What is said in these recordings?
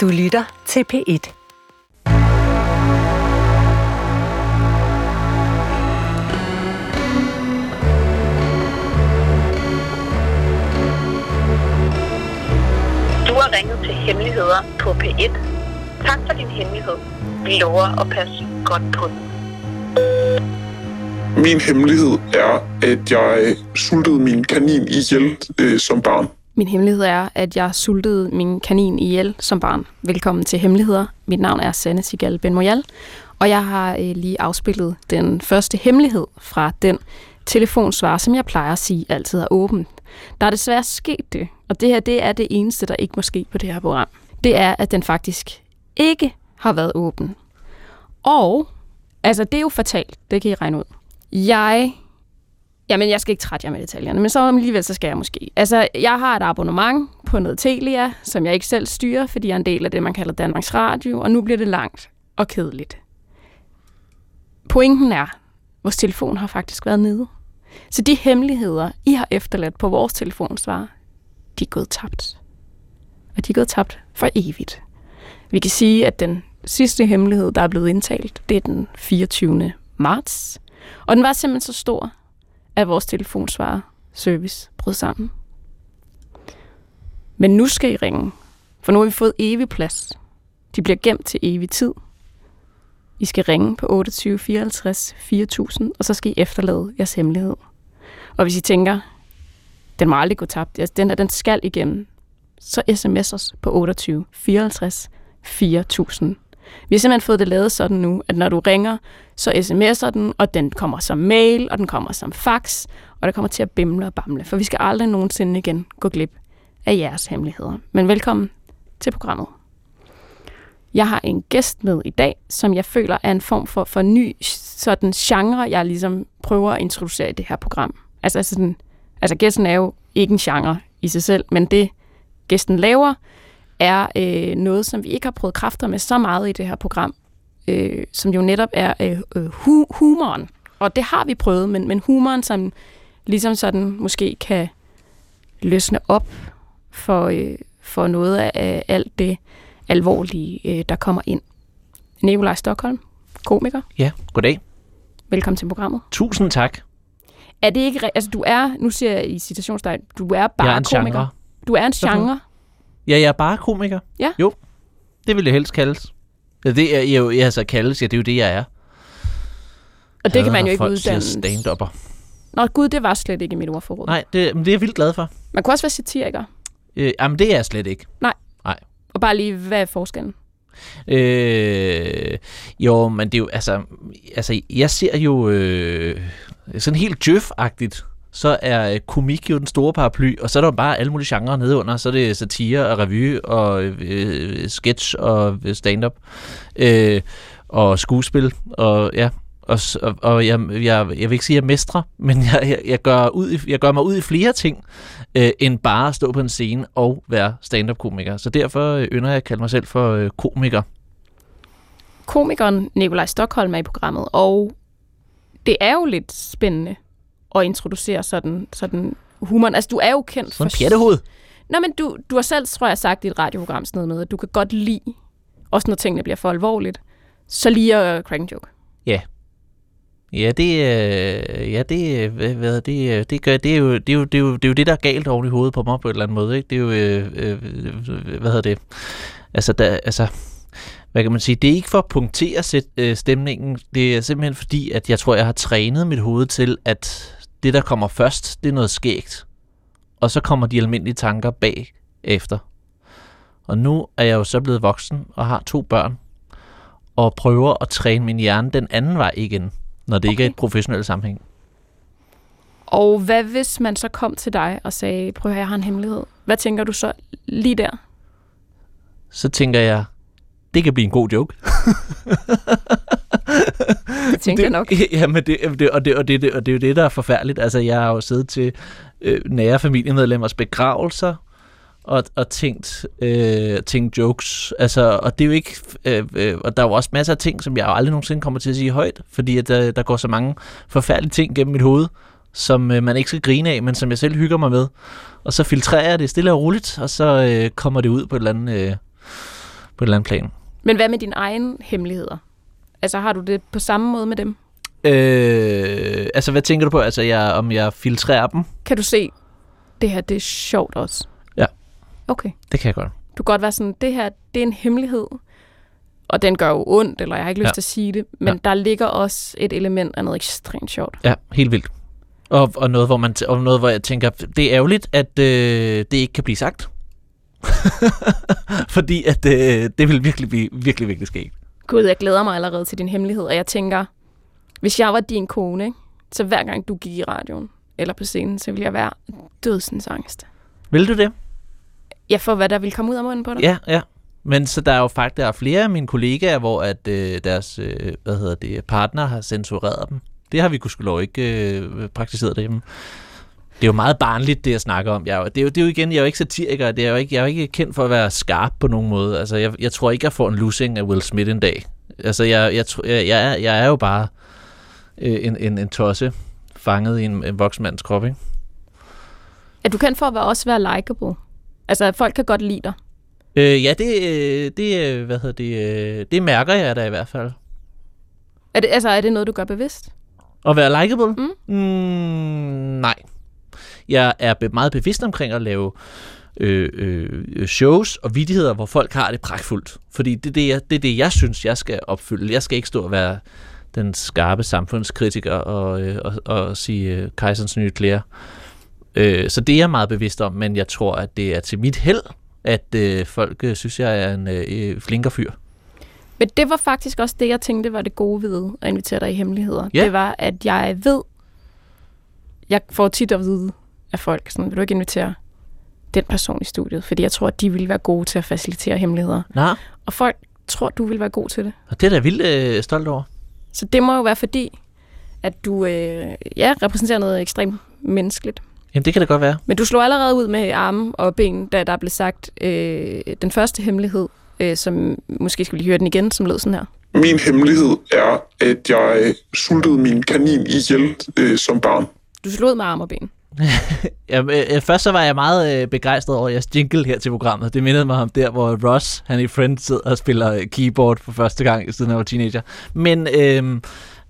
Du lytter til P1. Du har ringet til Hemmeligheder på P1. Tak for din hemmelighed. Vi lover at passe godt på den. Min hemmelighed er, at jeg sultede min kanin ihjel øh, som barn. Min hemmelighed er, at jeg sultede min kanin ihjel som barn. Velkommen til Hemmeligheder. Mit navn er Sanne Sigal Ben Moyal, og jeg har øh, lige afspillet den første hemmelighed fra den telefonsvar, som jeg plejer at sige altid er åben. Der er desværre sket det, og det her det er det eneste, der ikke må ske på det her program. Det er, at den faktisk ikke har været åben. Og, altså det er jo fatalt, det kan I regne ud. Jeg Jamen, jeg skal ikke trætte jer med detaljerne, men så alligevel, så skal jeg måske. Altså, jeg har et abonnement på noget Telia, som jeg ikke selv styrer, fordi jeg er en del af det, man kalder Danmarks Radio, og nu bliver det langt og kedeligt. Pointen er, vores telefon har faktisk været nede. Så de hemmeligheder, I har efterladt på vores telefonsvar, de er gået tabt. Og de er gået tabt for evigt. Vi kan sige, at den sidste hemmelighed, der er blevet indtalt, det er den 24. marts. Og den var simpelthen så stor, at vores telefonsvarer service brød sammen. Men nu skal I ringe, for nu har vi fået evig plads. De bliver gemt til evig tid. I skal ringe på 28 54 4000, og så skal I efterlade jeres hemmelighed. Og hvis I tænker, den må aldrig gå tabt, altså, den, der, den skal igennem, så sms os på 28 54 4000. Vi har simpelthen fået det lavet sådan nu, at når du ringer, så sms'er den, og den kommer som mail, og den kommer som fax, og der kommer til at bimle og bamle, for vi skal aldrig nogensinde igen gå glip af jeres hemmeligheder. Men velkommen til programmet. Jeg har en gæst med i dag, som jeg føler er en form for, for ny sådan genre, jeg ligesom prøver at introducere i det her program. Altså, altså sådan, altså gæsten er jo ikke en genre i sig selv, men det gæsten laver, er øh, noget, som vi ikke har prøvet kræfter med så meget i det her program, øh, som jo netop er øh, øh, hu- humoren. Og det har vi prøvet, men, men humoren, som ligesom sådan måske kan løsne op for, øh, for noget af alt det alvorlige, øh, der kommer ind. Nikolaj Stockholm, komiker. Ja, goddag. Velkommen til programmet. Tusind tak. Er det ikke... Altså, du er... Nu siger jeg i citationstegn, du er bare jeg er en komiker. genre. Du er en genre. Ja, jeg er bare komiker. Ja. Jo, det vil jeg helst kaldes. Ja, det er jo, altså kaldes, ja, det er jo det, jeg er. Og det kan man jo ikke uddanne. stand-upper. Nå gud, det var slet ikke i mit ordforråd. Nej, det, men det er jeg vildt glad for. Man kunne også være satiriker. Øh, jamen, det er jeg slet ikke. Og bare lige, hvad er forskellen? Øh, jo, men det er jo, altså, altså jeg ser jo øh, sådan helt djøf-agtigt, så er øh, komik jo den store paraply, og så er der bare alle mulige genrer nede under, så er det satire og revy og øh, sketch og øh, stand-up øh, og skuespil, og ja, og, og, og jeg, jeg, jeg vil ikke sige, at jeg mestrer, men jeg, jeg, jeg, gør ud i, jeg gør mig ud i flere ting, øh, end bare at stå på en scene og være stand-up-komiker. Så derfor øh, ynder jeg at kalde mig selv for øh, komiker. Komikeren Nikolaj Stockholm er i programmet, og det er jo lidt spændende at introducere sådan, sådan humoren. Altså, du er jo kendt Sådan for... pjattehoved. Nå, men du, du har selv, tror jeg, sagt i et radioprogram sådan noget med, at du kan godt lide, også når tingene bliver for alvorligt, så lige at crack en joke. Ja, det, øh, ja, det, øh, hvad, hvad, det, øh, det gør, det er, jo, det, er jo, det, er jo, det er jo det, der er galt oven i hovedet på mig på en eller anden måde, ikke? Det er jo, øh, øh, hvad hedder det, altså, der, altså, hvad kan man sige, det er ikke for at punktere sæt, øh, stemningen, det er simpelthen fordi, at jeg tror, jeg har trænet mit hoved til, at det, der kommer først, det er noget skægt, og så kommer de almindelige tanker bag efter. Og nu er jeg jo så blevet voksen og har to børn, og prøver at træne min hjerne den anden vej igen, når det okay. ikke er et professionelt sammenhæng. Og hvad hvis man så kom til dig og sagde, prøv at jeg har en hemmelighed. Hvad tænker du så lige der? Så tænker jeg, det kan blive en god joke. Det tænker jeg nok. Ja, men det, det, og, det, og, det, og det er jo det, der er forfærdeligt. Altså, jeg har jo siddet til øh, nære familiemedlemmers begravelser, og, og tænkt, øh, tænkt jokes. Altså, og det er jo ikke... Øh, øh, og der er jo også masser af ting, som jeg aldrig nogensinde kommer til at sige højt, fordi at der, der går så mange forfærdelige ting gennem mit hoved, som øh, man ikke skal grine af, men som jeg selv hygger mig med. Og så filtrerer jeg det stille og roligt, og så øh, kommer det ud på et eller andet... Øh, på et eller andet plan. Men hvad med dine egne hemmeligheder? Altså har du det på samme måde med dem? Øh, altså, hvad tænker du på? Altså, jeg, om jeg filtrerer dem? Kan du se, det her det er sjovt også? Ja. Okay. Det kan jeg godt. Du kan godt være sådan, det her det er en hemmelighed, og den gør jo ondt, eller jeg har ikke lyst Ja. til at sige det, men Ja. der ligger også et element af noget ekstremt sjovt. Ja, helt vildt. Og, og, noget, hvor man t- og noget, hvor jeg tænker, det er ærgerligt, at øh, det ikke kan blive sagt. Fordi at øh, det vil virkelig blive virkelig, virkelig ske. Gud, jeg glæder mig allerede til din hemmelighed, og jeg tænker, hvis jeg var din kone, ikke? så hver gang du gik i radioen eller på scenen, så ville jeg være dødsens angst. Vil du det? Ja, for hvad der vil komme ud af munden på dig. Ja, ja. Men så der er jo faktisk der er flere af mine kollegaer, hvor at øh, deres øh, hvad hedder det, partner har censureret dem. Det har vi gudskelov ikke øh, praktiseret derhjemme. Det er jo meget barnligt, det jeg snakker om. Jeg er jo, det, er jo, det er jo igen, jeg er jo ikke satiriker. Det er jo ikke, jeg er jo ikke kendt for at være skarp på nogen måde. Altså, jeg, jeg tror ikke, jeg får en losing af Will Smith en dag. Altså, jeg, jeg, jeg, jeg, er, jeg er jo bare øh, en, en, en tosse fanget i en, en voksen mands krop, ikke? Er du kendt for at være, også være likable? Altså, at folk kan godt lide dig. Øh, ja, det, øh, det, øh, hvad hedder det, øh, det mærker jeg da i hvert fald. Er det, altså, er det noget, du gør bevidst? At være likable? Mm. Mm, nej. Jeg er meget bevidst omkring at lave øh, øh, shows og vidigheder, hvor folk har det pragtfuldt. Fordi det er det, jeg, det er det, jeg synes, jeg skal opfylde. Jeg skal ikke stå og være den skarpe samfundskritiker og, øh, og, og sige øh, kejserens nye klæder. Øh, så det er jeg meget bevidst om, men jeg tror, at det er til mit held, at øh, folk øh, synes, jeg er en øh, flinker fyr. Men det var faktisk også det, jeg tænkte var det gode ved at invitere dig i hemmeligheder. Ja. Det var, at jeg ved, jeg får tit at vide af folk, sådan, vil du ikke invitere den person i studiet? Fordi jeg tror, at de vil være gode til at facilitere hemmeligheder. Nå, Og folk tror, du vil være god til det. og det er da vildt øh, stolt over. Så det må jo være fordi, at du øh, ja, repræsenterer noget ekstremt menneskeligt. Jamen, det kan det godt være. Men du slog allerede ud med arme og ben, da der blev sagt øh, den første hemmelighed, øh, som måske skulle lige høre den igen, som lød sådan her. Min hemmelighed er, at jeg sultede min kanin ihjel øh, som barn. Du slog ud med arme og ben. Jamen, øh, først så var jeg meget øh, begejstret over jeres jingle her til programmet. Det mindede mig om der, hvor Ross, han i Friends, sidder og spiller øh, keyboard for første gang, siden han var teenager. Men øh,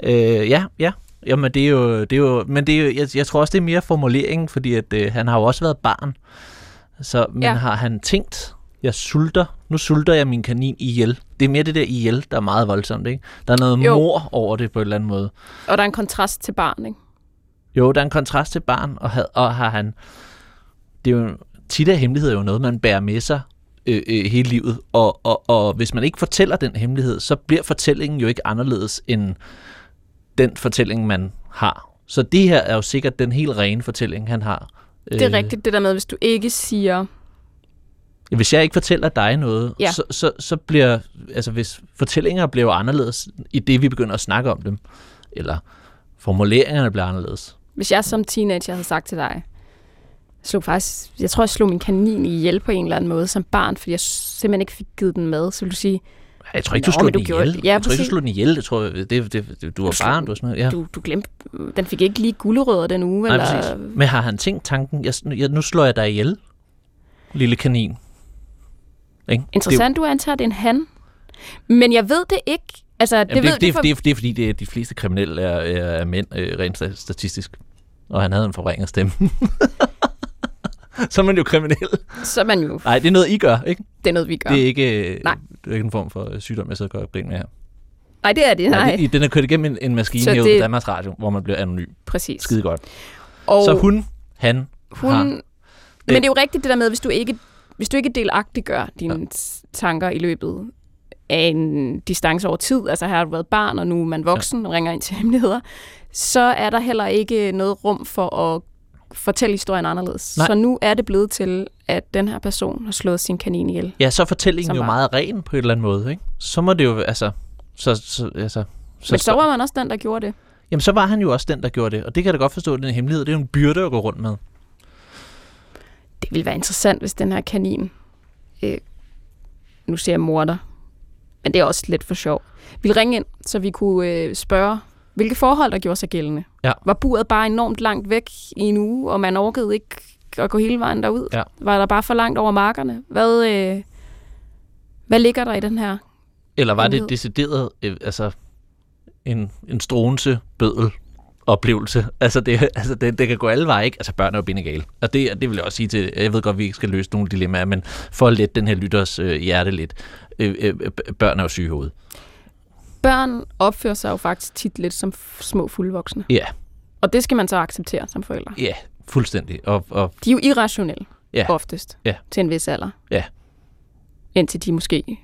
øh, ja, ja. Jamen, det er jo, det er jo, men det er jo, jeg, jeg tror også, det er mere formuleringen, fordi at, øh, han har jo også været barn. Så, men Ja. har han tænkt, jeg sulter, nu sulter jeg min kanin ihjel. Det er mere det der ihjel, der er meget voldsomt, ikke? Der er noget jo. mor over det på en eller anden måde. Og der er en kontrast til barn, ikke? Jo, der er en kontrast til barn, og, had, og har han... Det er jo tit af hemmelighed er jo noget, man bærer med sig øh, øh, hele livet, og, og, og hvis man ikke fortæller den hemmelighed, så bliver fortællingen jo ikke anderledes end den fortælling, man har. Så det her er jo sikkert den helt rene fortælling, han har. Det er rigtigt, det der med, hvis du ikke siger... Hvis jeg ikke fortæller dig noget, Ja. så, så, så bliver... Altså, hvis fortællinger bliver anderledes i det, vi begynder at snakke om dem, eller formuleringerne bliver anderledes. Hvis jeg som teenager havde sagt til dig, jeg slog faktisk, jeg tror, jeg slog min kanin ihjel på en eller anden måde som barn, fordi jeg simpelthen ikke fik givet den mad, så vil du sige, Jeg tror ikke, du slog den ihjel. det. Ja, jeg tror ikke, du slog den ihjel. Det tror jeg, det, det, det, du var Du barn, du var sådan noget. Ja. du, du glemte, den fik ikke lige gulerødder den uge, Nej, eller... præcis. Men har han tænkt tanken, jeg, jeg, nu slår jeg dig ihjel, lille kanin? Ikke? Interessant, du antager, det er en han. Men jeg ved det ikke. Altså, det, Det, Jamen, ved det, det, for... det, det, er fordi, det er, de fleste kriminelle er, er, mænd, øh, rent sta- statistisk. Og han havde en forvrænget stemme. så er man jo kriminel. så er man jo... Nej, det er noget, I gør, ikke? Det er noget, vi gør. Det er ikke, øh, Nej. det er ikke en form for øh, sygdom, jeg sidder og gør grin med her. Nej, det er det. Nej, det, den er kørt igennem en, en maskine det- på Danmarks Radio, hvor man bliver anonym. præcis. Skide godt. Og Så hun, han, hun... har... Men det er jo rigtigt det der med, hvis du ikke, hvis du ikke delagtiggør dine ja. tanker i løbet af en distance over tid, altså her har du været barn, og nu er man voksen og ringer ind til hemmeligheder, så er der heller ikke noget rum for at fortælle historien anderledes. Nej. Så nu er det blevet til, at den her person har slået sin kanin ihjel. Ja, så er fortællingen jo var- meget ren på en eller anden måde, ikke? Så må det jo, altså... Så, så, altså så, Men så var man også den, der gjorde det. Jamen, så var han jo også den, der gjorde det. Og det kan jeg da godt forstå, at det er en hemmelighed. Det er jo en byrde at gå rundt med. Det ville være interessant, hvis den her kanin, øh, nu ser jeg morder, men det er også lidt for sjov, ville ringe ind, så vi kunne øh, spørge, hvilke forhold der gjorde sig gældende. Ja. Var buret bare enormt langt væk i en uge, og man orkede ikke at gå hele vejen derud? Ja. Var der bare for langt over markerne? Hvad, øh, Hvad ligger der i den her? Eller var det decideret, øh, altså en, en strånelse bødel oplevelse. Altså, det, altså det, det kan gå alle veje, ikke? Altså, børn er jo bindegale. Og det, det vil jeg også sige til, jeg ved godt, vi ikke skal løse nogle dilemmaer, men for at lette den her lytters øh, hjerte lidt. Øh, øh, børn er jo syge i hovedet. Børn opfører sig jo faktisk tit lidt som små fuldvoksne. Ja, Og det skal man så acceptere som forældre. ja, fuldstændig. Og, og De er jo irrationelle, Ja. oftest, Ja. til en vis alder. Ja. Indtil de måske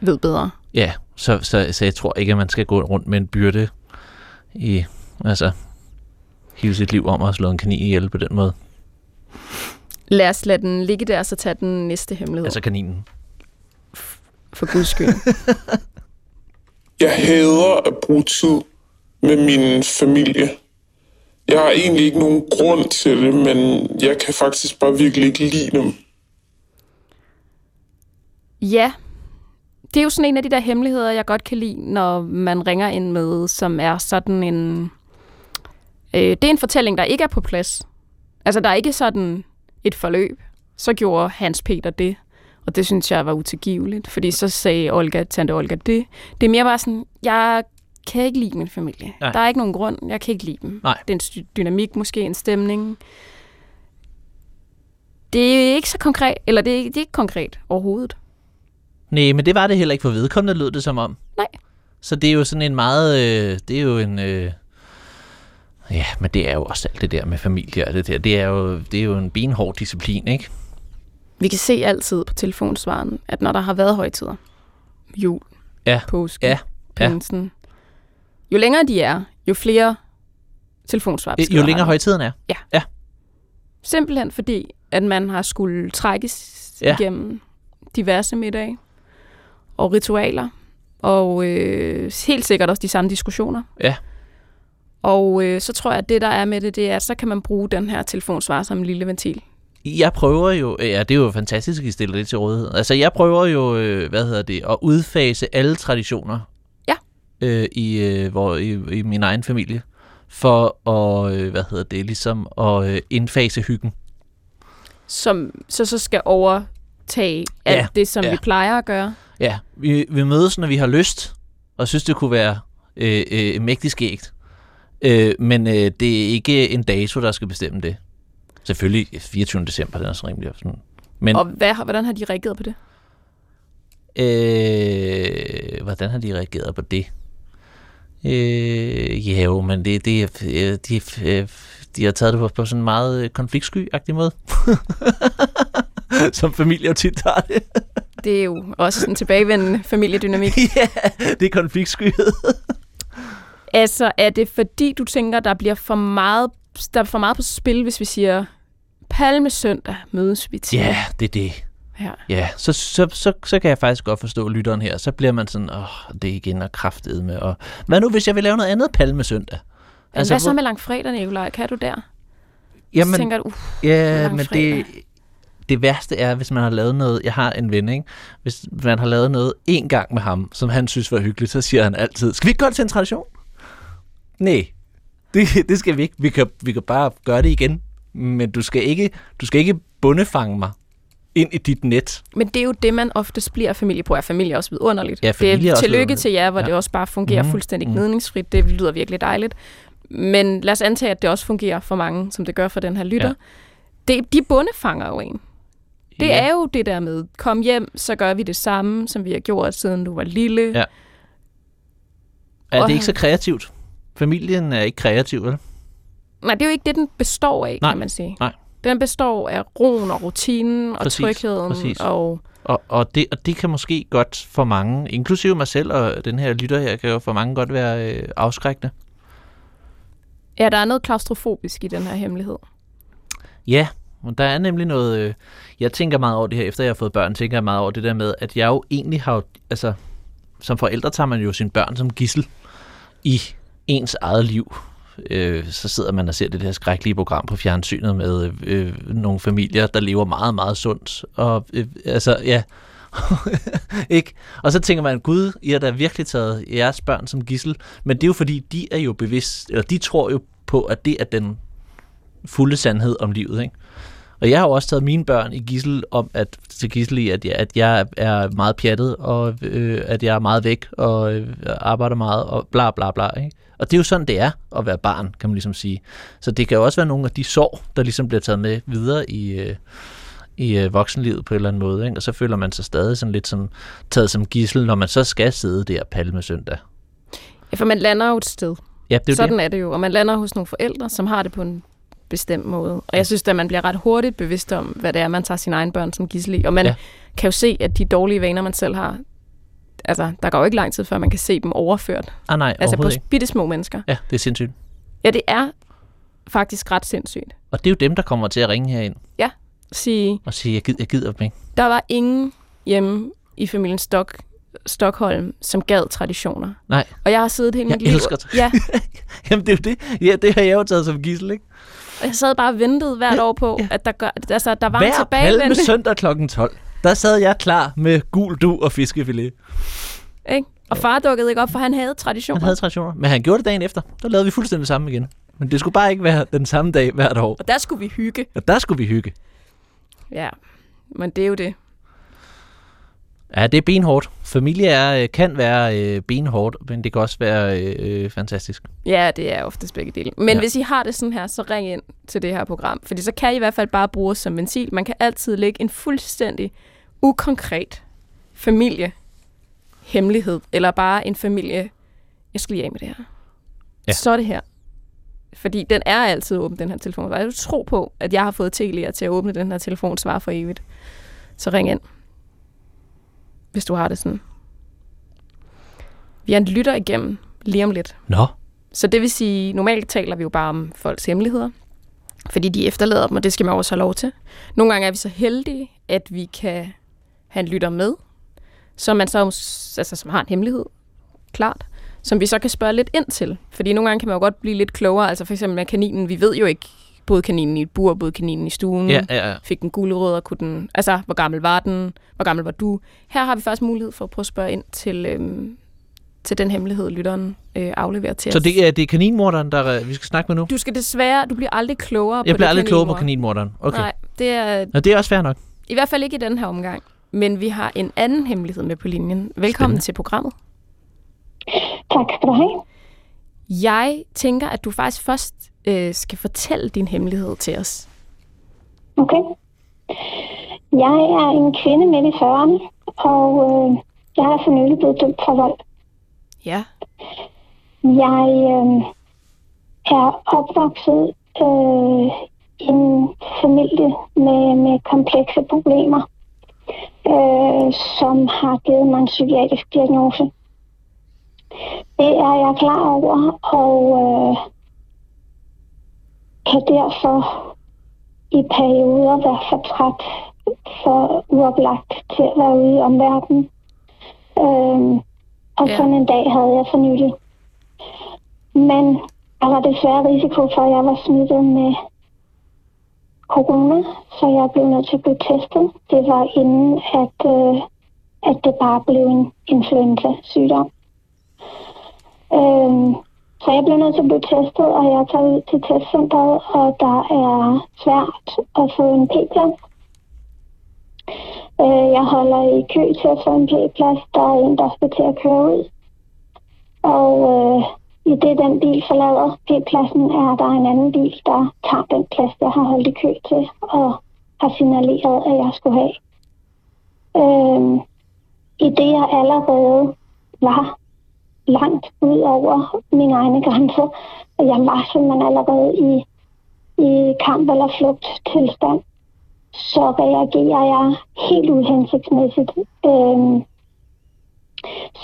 ved bedre. ja, så, så, så jeg tror ikke, at man skal gå rundt med en byrde i, altså, hele sit liv om at slå en kanin ihjel på den måde. Lad os lade den ligge der, så tage den næste hemmelighed. Altså kaninen. For guds skyld. Jeg hader at bruge tid med min familie. Jeg har egentlig ikke nogen grund til det, men jeg kan faktisk bare virkelig ikke lide dem. Ja, det er jo sådan en af de der hemmeligheder, jeg godt kan lide, når man ringer ind med, som er sådan en... Øh, det er en fortælling, der ikke er på plads. Altså, der er ikke sådan et forløb. Så gjorde Hans Peter det, og det synes jeg var utilgiveligt, fordi så sagde Olga, tante Olga det. Det er mere bare sådan, jeg kan ikke lide min familie. Nej. Der er ikke nogen grund, jeg kan ikke lide dem. Nej. Det er en dy- dynamik, måske en stemning. Det er ikke så konkret, eller det er, det er ikke konkret overhovedet. Nej, men det var det heller ikke for vedkommende, lød det som om. Nej. Så det er jo sådan en meget, øh, det er jo en, øh, ja, men det er jo også alt det der med familie og det der, det er jo, det er jo en benhård disciplin, ikke? Vi kan se altid på telefonsvaren, at når der har været højtider, jul, Ja. påske, Ja. Ja. pinsen, jo længere de er, jo flere telefonsvar Jo længere højtiden er. Simpelthen fordi, at man har skulle trækkes Ja. ja. igennem diverse middage og ritualer, og øh, helt sikkert også de samme diskussioner. Ja. Og øh, så tror jeg, at det, der er med det, det er, at så kan man bruge den her telefonsvar som en lille ventil. Jeg prøver jo, ja, det er jo fantastisk, at I stiller det til rådighed. Altså, jeg prøver jo, øh, hvad hedder det, at udfase alle traditioner Ja. øh, i, øh, hvor, i, i min egen familie, for at, øh, hvad hedder det, ligesom at øh, indfase hyggen. Som så, så skal overtage alt Ja, det, som ja. vi plejer at gøre. Ja, vi, vi mødes, når vi har lyst, og synes, det kunne være øh, øh, mægtig skægt. Øh, men øh, det er ikke en dato, der skal bestemme det. Selvfølgelig 24. december, den er så rimelig sådan. Men Og hvad, hvordan har de reageret på det? øh, hvordan har de reageret på det? Øh, ja jo, men det, det, øh, de, øh, de har taget det på, på sådan en meget øh, konfliktsky-agtig måde. Som familier tit har det. Det er jo også sådan en tilbagevendende familiedynamik. ja, det er konfliktskyhed. Altså, er det fordi, du tænker, der bliver for meget, der er for meget på spil, hvis vi siger, Palmesøndag mødes vi til? Ja, det er det. Ja. Ja, så, så, så, så kan jeg faktisk godt forstå lytteren her. Så bliver man sådan, åh, det er igen og kraftet med. Og hvad nu, hvis jeg vil lave noget andet palmesøndag? Altså, hvad så med langfredag, Nicolaj? Kan du der? Jamen, så tænker du, uh, ja, men det, det værste er, hvis man har lavet noget, jeg har en ven, ikke? Hvis man har lavet noget en gang med ham, som han synes var hyggeligt, så siger han altid, skal vi ikke gøre det til en tradition? Nej, det, det skal vi ikke. Vi kan, vi kan bare gøre det igen. Men du skal ikke, du skal ikke bundefange mig ind i dit net. men det er jo det, man oftest bliver familie på. Er familie også vidunderligt? Ja, det er er tillykke til jer, hvor Ja. det også bare fungerer mm. fuldstændig gnidningsfrit. Det lyder virkelig dejligt. Men lad os antage, at det også fungerer for mange, som det gør for den her lytter. Ja. Det, de bundefanger jo en. Det Ja. er jo det der med, kom hjem, så gør vi det samme, som vi har gjort, siden du var lille. Ja. Er det ikke så kreativt? Familien er ikke kreativ, vel? Nej, det er jo ikke det, den består af, Nej, kan man sige. nej. Den består af roen og rutinen og Præcis, trygheden. præcis. Og Og, og, det, og det kan måske godt for mange, inklusive mig selv og den her lytter her, kan jo for mange godt være øh, afskrækkende. ja, der er noget klaustrofobisk i den her hemmelighed. Ja, og der er nemlig noget... Øh, jeg tænker meget over det her, efter jeg har fået børn, tænker jeg meget over det der med, at jeg jo egentlig har... Altså, som forældre tager man jo sine børn som gissel i ens eget liv. Øh, så sidder man og ser det her skrækkelige program på fjernsynet med øh, øh, nogle familier, der lever meget, meget sundt. Og øh, altså, ja... ikke? Og så tænker man, gud, I har da virkelig taget jeres børn som gissel. Men det er jo fordi, de er jo bevidst, eller de tror jo på, at det er den fulde sandhed om livet, ikke? Og jeg har jo også taget mine børn i gissel om at, til gissel i, at jeg, at jeg er meget pjattet, og øh, at jeg er meget væk, og øh, arbejder meget, og bla bla bla. Ikke? Og det er jo sådan, det er at være barn, kan man ligesom sige. Så det kan jo også være nogle af de sår, der ligesom bliver taget med videre i, øh, i øh, voksenlivet på en eller anden måde. Ikke? Og så føler man sig stadig sådan lidt sådan, taget som gissel, når man så skal sidde der palme søndag. Ja, for man lander jo et sted. Ja, det er Sådan det. er det jo. Og man lander hos nogle forældre, som har det på en bestemt måde. Og jeg synes, at man bliver ret hurtigt bevidst om, hvad det er, man tager sine egne børn som gissel i. Og man Ja. ja. kan jo se, at de dårlige vaner, man selv har, altså, der går jo ikke lang tid, før man kan se dem overført. Ah, nej, Altså på bitte små mennesker. Ja, det er sindssygt. Ja, det er faktisk ret sindssygt. Og det er jo dem, der kommer til at ringe herind Sige, og sige, jeg gider, jeg gider dem ikke. der var ingen hjemme i familien Stok, Stockholm, som gad traditioner. Nej. Og jeg har siddet hele Jeg mit liv... elsker tra- Ja, Jamen, det er jo det. Ja, det har jeg jo taget som gissel, ikke? Og jeg sad bare og ventede hvert år på, Ja. at der, gør, altså, der var en Hver palme tilbagevendende... søndag kl. 12. Der sad jeg klar med gul du og fiskefilet. Ikke? Og far dukkede ikke op, for han havde traditioner. Han havde traditioner. Men han gjorde det dagen efter. Der lavede vi fuldstændig det samme igen. Men det skulle bare ikke være den samme dag hvert år. Og der skulle vi hygge. Og der skulle vi hygge. Ja, men det er jo det. Ja, det er benhårdt. Familie er, øh, kan være øh, benhårdt, men det kan også være øh, øh, fantastisk. Ja, det er oftest begge dele. Men Ja. hvis I har det sådan her, så ring ind til det her program. Fordi så kan I i hvert fald bare bruge os som ventil. Man kan altid lægge en fuldstændig ukonkret familie hemmelighed, eller bare en familie, jeg skal lige af med det her. Ja. Så er det her. Fordi den er altid åben, den her telefon. Jeg tro på, at jeg har fået Telia til at åbne den her telefon svar for evigt. Så ring ind, hvis du har det sådan. Vi har en lytter igennem lige om lidt. Nå, Så det vil sige, normalt taler vi jo bare om folks hemmeligheder, fordi de efterlader dem, og det skal man også have lov til. Nogle gange er vi så heldige, at vi kan have en lytter med, som man så altså, som har en hemmelighed, klart, som vi så kan spørge lidt ind til. Fordi nogle gange kan man jo godt blive lidt klogere. Altså for eksempel med kaninen, vi ved jo ikke, både kaninen i et bur, både kaninen i stuen. ja, ja, ja. Fik den gulerødder, kunne den... Altså, hvor gammel var den? Hvor gammel var du? Her har vi faktisk mulighed for at prøve at spørge ind til, øhm, til den hemmelighed, lytteren øh, afleverer til Så os. det er, det er kaninmorderen, der øh, vi skal snakke med nu? Du skal desværre, du bliver aldrig klogere på Jeg bliver det aldrig klogere på kaninmord. kaninmorderen. Okay. Nej, det er Nå, det er også fair nok. i hvert fald ikke i den her omgang. Men vi har en anden hemmelighed med på linjen. Velkommen Spændende. til programmet. Tak skal du have. Jeg tænker, at du faktisk først øh, skal fortælle din hemmelighed til os. Okay. Jeg er en kvinde midt i 40'erne, og øh, jeg er for nylig blevet dømt for vold. Ja. Jeg øh, er opvokset øh, i en familie med, med komplekse problemer, øh, som har givet mig en psykiatrisk diagnose. Det er jeg klar over, og øh, kan derfor i perioder være for træt, for uoplagt til at være ude i omverdenen. Øhm, og ja. sådan en dag havde jeg for nylig. Men der var desværre risiko for, at jeg var smittet med corona, så jeg blev nødt til at blive testet. Det var inden, at, øh, at det bare blev en influenza-sygdom. Øhm, så jeg blev nødt til at blive testet, og jeg tager ud til testcenteret, og der er svært at få en p-plads. Øh, jeg holder i kø til at få en p-plads. Der er en, der skal til at køre ud. Og øh, i det den bil forlader p-pladsen, er der en anden bil, der tager den plads, jeg har holdt i kø til, og har signaleret, at jeg skulle have. Øh, I det jeg allerede var langt ud over mine egne grænser. Og jeg var simpelthen allerede i, i kamp- eller flugttilstand. Så reagerer jeg helt uhensigtsmæssigt. Øhm,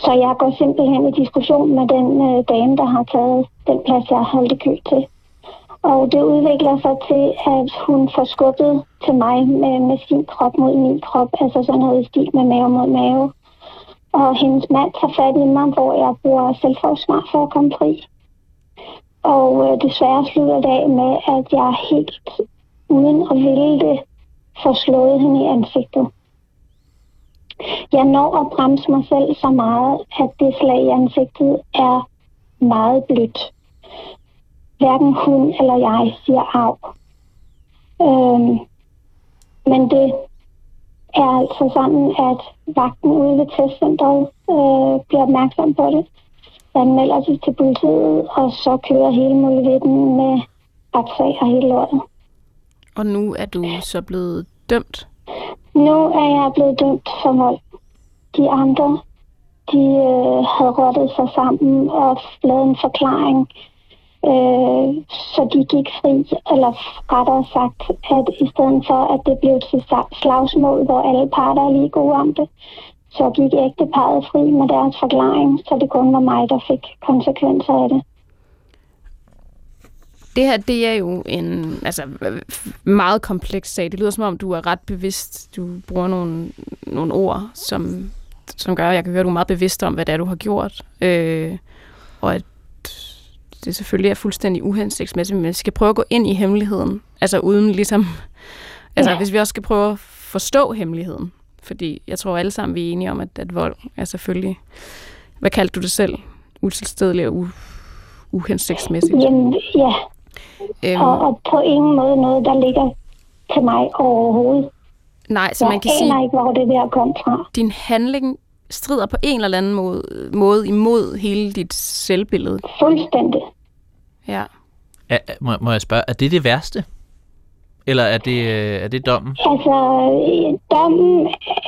så jeg går simpelthen i diskussion med den øh, dame, der har taget den plads, jeg har holdt i kø til. Og det udvikler sig til, at hun får skubbet til mig med, med sin krop mod min krop. Altså sådan noget i stil med mave mod mave og hendes mand tager fat i mig, hvor jeg bruger selvforsvar for at komme fri. Og øh, desværre slutter det af med, at jeg helt uden at ville det, får slået hende i ansigtet. Jeg når at bremse mig selv så meget, at det slag i ansigtet er meget blødt. Hverken hun eller jeg siger af. Øhm, Men det er altså sådan, at vagten ude ved testcenteret øh, bliver opmærksom på det. Anmelder sig til politiet, og så kører hele muligheden med retssag og hele lortet. Og nu er du så blevet dømt. Nu er jeg blevet dømt for vold. De andre, de øh, havde rottet sig sammen og lavet en forklaring. Øh, så de gik fri, eller rettere sagt, at i stedet for, at det blev til slagsmål, hvor alle parter er lige gode om det, så gik ægteparet fri med deres forklaring, så det kun var mig, der fik konsekvenser af det. Det her, det er jo en altså, meget kompleks sag. Det lyder som om, du er ret bevidst. Du bruger nogle, nogle ord, som, som gør, at jeg kan høre, at du er meget bevidst om, hvad det er, du har gjort. Øh, og at det selvfølgelig er fuldstændig uhensigtsmæssigt, men vi skal prøve at gå ind i hemmeligheden. Altså uden ligesom... Altså ja. hvis vi også skal prøve at forstå hemmeligheden. Fordi jeg tror alle sammen, vi er enige om, at, at vold er selvfølgelig... Hvad kaldte du det selv? Utilstedeligt og u- uhensigtsmæssigt? Jamen, ja, Øhm, og, og på ingen måde noget, der ligger til mig overhovedet. Nej, så jeg man kan sige... Jeg ikke, hvor det der kom fra. Din handling strider på en eller anden måde, måde imod hele dit selvbillede. Fuldstændig. Ja. Er, må, må jeg spørge, er det det værste? Eller er det, øh, er det dommen? Altså, dommen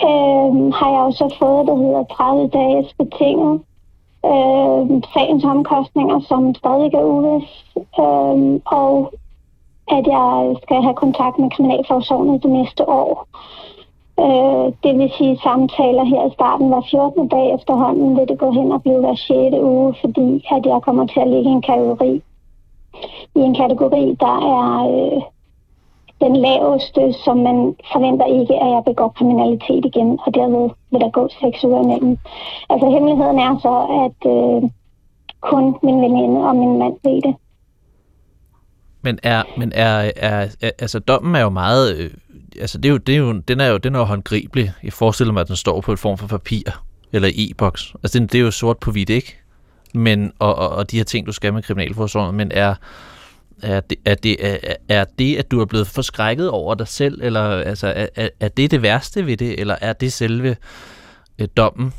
øh, har jeg jo så fået, der hedder 30 dages betinget øh, sagens omkostninger, som stadig er uvis, øh, og at jeg skal have kontakt med Kriminalforsorgen det næste år. Øh, det vil sige samtaler her i starten var 14. dag efterhånden vil det gå hen og blive hver 6. uge, fordi at jeg kommer til at ligge i en kategori, i en kategori, der er øh, den laveste, som man forventer ikke, at jeg begår kriminalitet igen, og derved vil der gå 6 uger imellem. Altså hemmeligheden er så, at øh, kun min veninde og min mand ved det. Men er, men er, er, er altså dommen er jo meget, øh, altså det er jo, det er jo, den er jo, den er jo håndgribelig. Jeg forestiller mig, at den står på et form for papir, eller e-boks. Altså det, det er jo sort på hvidt, ikke? Men, og, og, og de her ting, du skal med kriminalforsorgen, men er, er det, er, det, er, er det, at du er blevet forskrækket over dig selv, eller altså, er, er det det værste ved det, eller er det selve øh, dommen?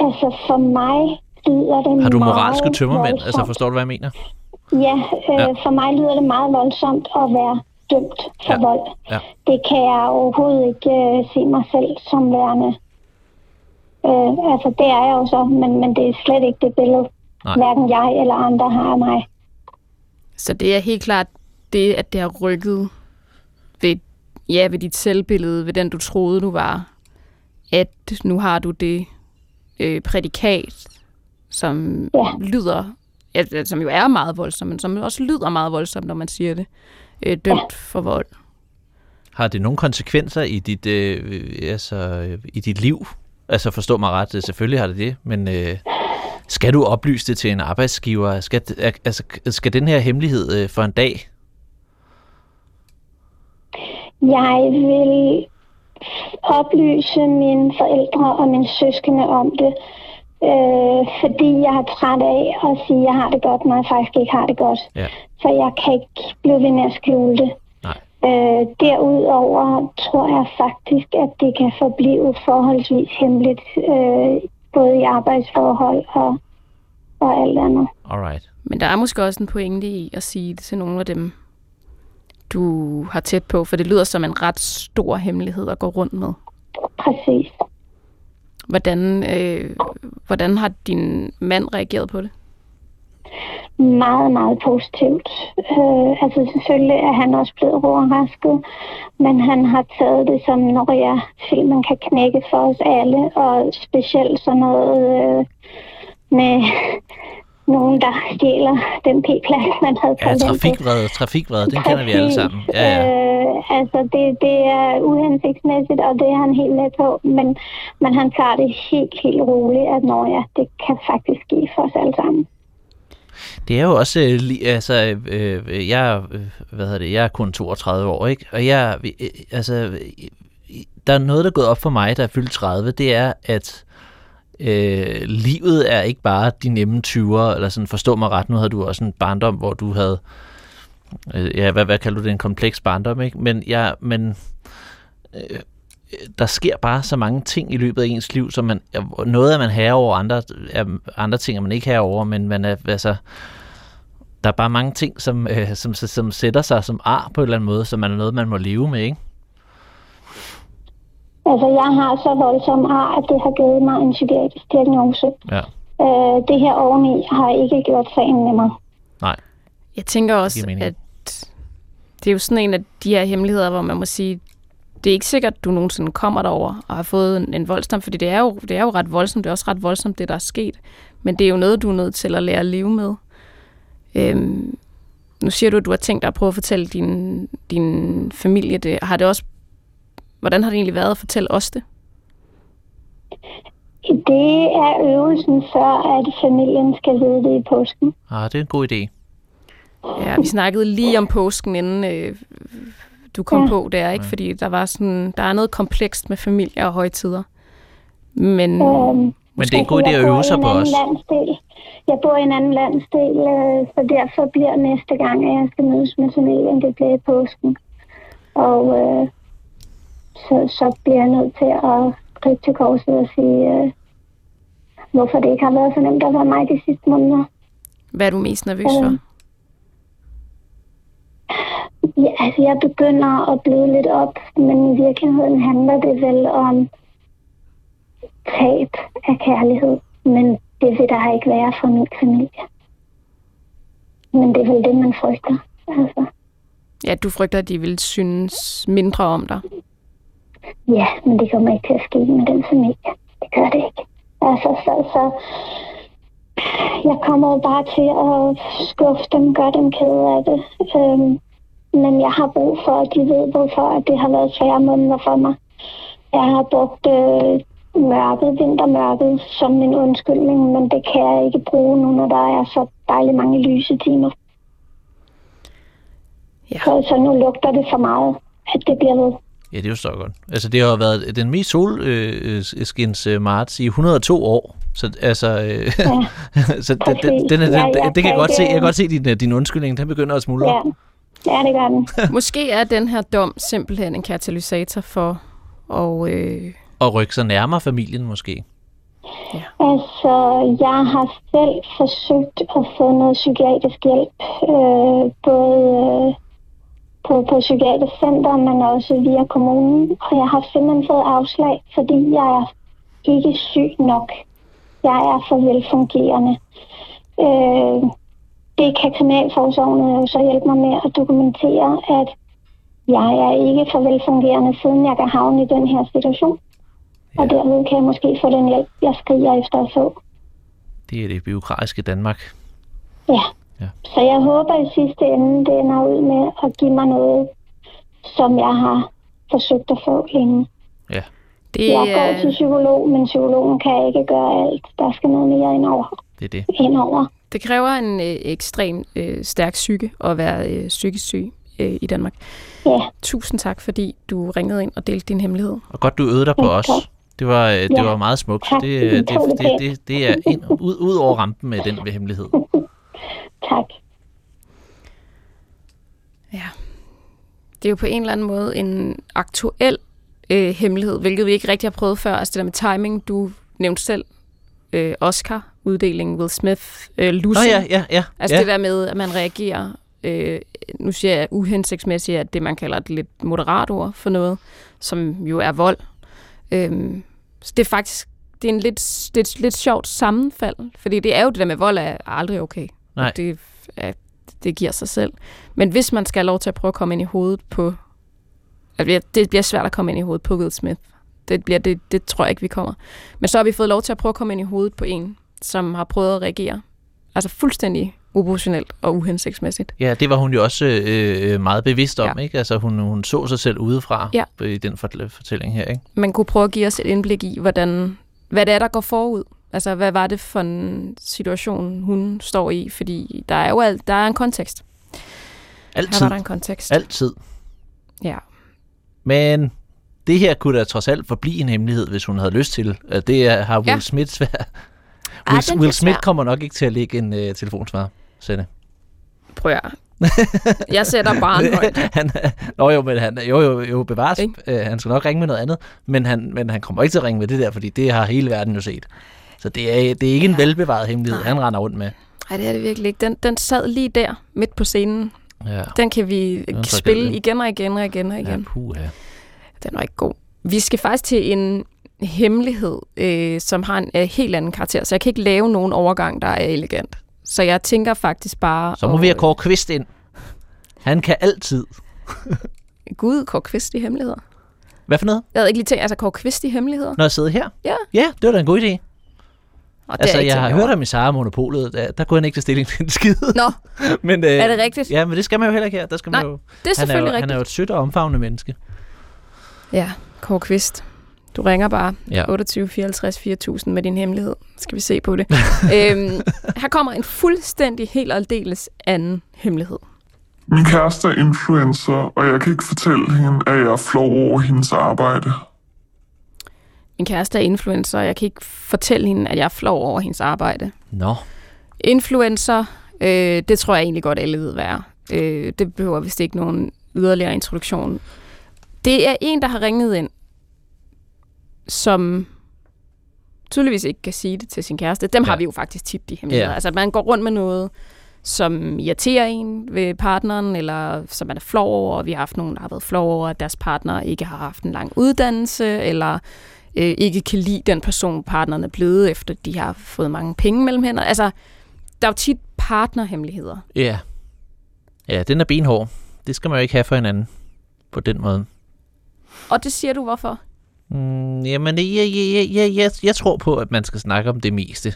Altså for mig lyder det Har du moralske tømmermænd? Altså forstår du, hvad jeg mener? Ja, øh, ja, for mig lyder det meget voldsomt at være dømt for ja. vold. Ja. Det kan jeg overhovedet ikke øh, se mig selv som værende. Øh, altså det er jeg jo så, men, men det er slet ikke det billede, Nej. hverken jeg eller andre har af mig. Så det er helt klart det, at det har rykket ved, ja, ved dit selvbillede, ved den du troede, du var, at nu har du det øh, prædikat, som ja. lyder, ja, som jo er meget voldsomt, men som også lyder meget voldsomt, når man siger det, øh, dømt for vold. Har det nogle konsekvenser i dit, øh, altså, i dit liv? Altså forstå mig ret, selvfølgelig har det det, men øh, skal du oplyse det til en arbejdsgiver? Skal, altså, skal den her hemmelighed øh, for en dag? Jeg vil oplyse mine forældre og mine søskende om det, øh, fordi jeg har træt af at sige, at jeg har det godt, når jeg faktisk ikke har det godt. Ja. Så jeg kan ikke blive ved med at skjule det. Nej. Øh, derudover tror jeg faktisk, at det kan forblive forholdsvis hemmeligt øh, både i arbejdsforhold og, og alt andet. Alright. Men der er måske også en pointe i at sige det til nogle af dem, du har tæt på, for det lyder som en ret stor hemmelighed at gå rundt med. Præcis. Hvordan, øh, hvordan har din mand reageret på det? Meget, meget positivt. Øh, altså selvfølgelig er han også blevet overrasket, men han har taget det som, når jeg filmen kan knække for os alle, og specielt sådan noget øh, med nogen, der stjæler den p-plads, man havde taget Ja, trafikvrede, trafikvrede, den kender vi alle sammen. Ja, ja. Øh, altså, det, det er uhensigtsmæssigt, og det er han helt med på, men, men han tager det helt, helt roligt, at når ja, det kan faktisk ske for os alle sammen. Det er jo også, øh, altså, øh, øh, jeg, øh, hvad hedder det, jeg er kun 32 år, ikke? Og jeg, øh, altså, der er noget, der er gået op for mig, der er fyldt 30, det er, at øh, livet er ikke bare de nemme 20'er, eller sådan, forstå mig ret, nu havde du også en barndom, hvor du havde øh, ja, hvad, hvad kalder du det, en kompleks barndom, ikke? Men, ja, men øh, der sker bare så mange ting i løbet af ens liv, som man, noget er man herre over, andre, er, andre ting er man ikke herre over, men man er, altså, der er bare mange ting, som, øh, som, som sætter sig som ar på en eller anden måde, som er noget, man må leve med, ikke? Altså, jeg har så voldsom ar, at det har givet mig en psykiatrisk diagnose. Ja. Øh, det her oveni har ikke gjort sagen nemmere. Nej. Jeg tænker også, at det er jo sådan en af de her hemmeligheder, hvor man må sige, det er ikke sikkert, at du nogensinde kommer derover og har fået en, en voldsdom, fordi det er, jo, det er jo ret voldsomt. Det er også ret voldsomt, det der er sket. Men det er jo noget, du er nødt til at lære at leve med. Øhm, nu siger du, at du har tænkt dig at prøve at fortælle din, din familie det. Har det også, hvordan har det egentlig været at fortælle os det? Det er øvelsen før, at familien skal vide det i påsken. Ah, det er en god idé. Ja, vi snakkede lige om påsken, inden øh, du kom Ja. på der, ikke? Ja. Fordi der var sådan, der er noget komplekst med familie og højtider. Men Øhm, Men det er en god idé at øve sig en på os. Landsdel. Jeg bor i en anden landsdel, øh, så derfor bliver næste gang, at jeg skal mødes med familien, det bliver i påsken. Og øh, så, så bliver jeg nødt til at gribe til korset og sige, øh, hvorfor det ikke har været så nemt at være mig de sidste måneder. hvad er du mest nervøs for? Øhm. Ja, altså, jeg begynder at bløde lidt op, men i virkeligheden handler det vel om tab af kærlighed. Men det vil der ikke være for min familie. Men det er vel det, man frygter. Altså, Ja, du frygter, at de vil synes mindre om dig. ja, men det kommer ikke til at ske med den familie. Det gør det ikke. Altså, så, så jeg kommer jo bare til at skuffe dem, gøre dem kede af det. Øhm, men jeg har brug for, at de ved, hvorfor at det har været svære måneder for mig. Jeg har brugt øh, mørket, vintermørket, som en undskyldning, men det kan jeg ikke bruge nu, når der er så dejligt mange lyse timer. Ja. Så, så nu lugter det for meget, at det bliver ved. Ja, det er jo så godt. Altså, det har været den mest solskins øh, marts i 102 år. Så altså, øh, så den, den, den, den, Ja, jeg det kan jeg godt se. Jeg kan godt se din, øh, din undskyldning. Den begynder at smuldre. Ja, ja det gør den. Måske er den her dom simpelthen en katalysator for at... Øh, Og rykke sig nærmere familien måske. Altså, jeg har selv forsøgt at få noget psykiatrisk hjælp, øh, både øh, på, på psykiatrisk center, men også via kommunen. Og jeg har simpelthen fået afslag, fordi jeg er ikke syg nok. Jeg er for velfungerende. Øh, det kan kriminalforsorgen jo så hjælpe mig med at dokumentere, at jeg er ikke for velfungerende, siden jeg kan havne i den her situation. Og derved kan jeg måske få den hjælp, jeg skriger efter at få. Det er det byråkratiske Danmark. Ja. Ja. Så jeg håber i sidste ende, det ender ud med at give mig noget, som jeg har forsøgt at få længe. Ja. det Jeg går er, til psykolog, men psykologen kan ikke gøre alt. Der skal noget mere indover. Det er det. indover. Det kræver en øh, ekstrem øh, stærk psyke at være øh, psykisk syg øh, i Danmark. Ja, Tusind tak, fordi du ringede ind og delte din hemmelighed. Og godt, du øvede dig på Ja, os. Det var, øh, det Ja, var meget smukt. tak. Det, øh, det, Det det det, det, det er ind, ud, ud over rampen med den ved hemmelighed. tak. Ja. Det er jo på en eller anden måde en aktuel øh, hemmelighed, hvilket vi ikke rigtig har prøvet før. Altså det der med timing, du nævnte selv øh, Oscar-uddelingen, Will Smith, øh, Lucy. Nå ja, ja, ja. Altså ja. det der med, at man reagerer, øh, nu siger jeg uhensigtsmæssigt, at det man kalder et lidt moderat ord for noget, som jo er vold. Øhm, så det er faktisk det er en lidt, det er et lidt sjovt sammenfald, fordi det er jo det der med vold er aldrig okay. Nej. Det, er, det giver sig selv. Men hvis man skal have lov til at prøve at komme ind i hovedet på, altså det bliver svært at komme ind i hovedet på Will Smith. Det, bliver, det, det tror jeg ikke, vi kommer. Men så har vi fået lov til at prøve at komme ind i hovedet på en, som har prøvet at reagere. Altså fuldstændig uproportionelt og uhensigtsmæssigt. Ja, det var hun jo også øh, meget bevidst om, Ja. ikke? Altså hun, hun så sig selv udefra Ja. i den fort- fortælling her, ikke? Man kunne prøve at give os et indblik i, hvordan, hvad det er, der går forud. Altså, hvad var det for en situation, hun står i? Fordi der er jo alt, der er en kontekst. Her Altid. var der en kontekst. Altid. Ja. Men det her kunne da trods alt forblive en hemmelighed, hvis hun havde lyst til. Det har Will Ja. Smith svært. Will, den Will er Smith kommer nok ikke til at lægge en uh, telefonsvar, Sende. Prøv at, Jeg sætter barn højt. han, nå jo, men han, jo, jo, jo bevares. Øh, han skal nok ringe med noget andet, men han, men han kommer ikke til at ringe med det der, fordi det har hele verden jo set. Så det er, det er ikke en velbevaret hemmelighed, han render rundt med. Nej, det er det virkelig ikke. Den, den sad lige der, midt på scenen. Ja, Den kan vi en spille igen og igen og igen og ja igen. puha. Den var ikke god. Vi skal faktisk til en hemmelighed, øh, som har en øh, helt anden karakter, så jeg kan ikke lave nogen overgang, der er elegant. Så jeg tænker faktisk bare... Så må at- vi have Kåre Kvist ind. Han kan altid. Gud, Kåre Kvist i hemmeligheder. Hvad for noget? Jeg havde ikke lige tænkt, altså Kåre Kvist i hemmeligheder. Når jeg sidder her? Ja. Ja, det var da en god idé. Og Altså, jeg har hørt om i Sara Monopolet, der, der kunne han ikke tage stilling til en skid. Nå, men, øh, er det rigtigt? Ja, men det skal man jo heller ikke her. Der skal Nej, man jo, det er han, er selvfølgelig jo, han rigtigt. er jo et sødt og omfavnende menneske. Ja, Kåre Kvist. Du ringer bare Ja. 28 54 4000 med din hemmelighed. Skal vi se på det. øhm, her kommer en fuldstændig helt og aldeles anden hemmelighed. Min kæreste er influencer, og jeg kan ikke fortælle hende, at jeg er flov over hendes arbejde. Min kæreste er influencer, og jeg kan ikke fortælle hende, at jeg er flov over hendes arbejde. Nå, Influencer, øh, det tror jeg egentlig godt, alle ved, hvad er. Øh, det behøver vist ikke nogen yderligere introduktion. Det er en, der har ringet ind, som tydeligvis ikke kan sige det til sin kæreste. Dem ja. har vi jo faktisk tit, de hemmeligheder. Ja. Altså, at man går rundt med noget, som irriterer en ved partneren, eller som man er flov over. Vi har haft nogen, der har været flov over, at deres partner ikke har haft en lang uddannelse, eller øh, ikke kan lide den person, partneren er blevet, efter de har fået mange penge mellem hænder. Altså, der er jo tit partnerhemmeligheder. ja. Ja, den er benhård. Det skal man jo ikke have for hinanden på den måde. Og det siger du hvorfor? Mm, jamen, jeg, jeg, jeg, jeg, jeg, jeg tror på, at man skal snakke om det meste.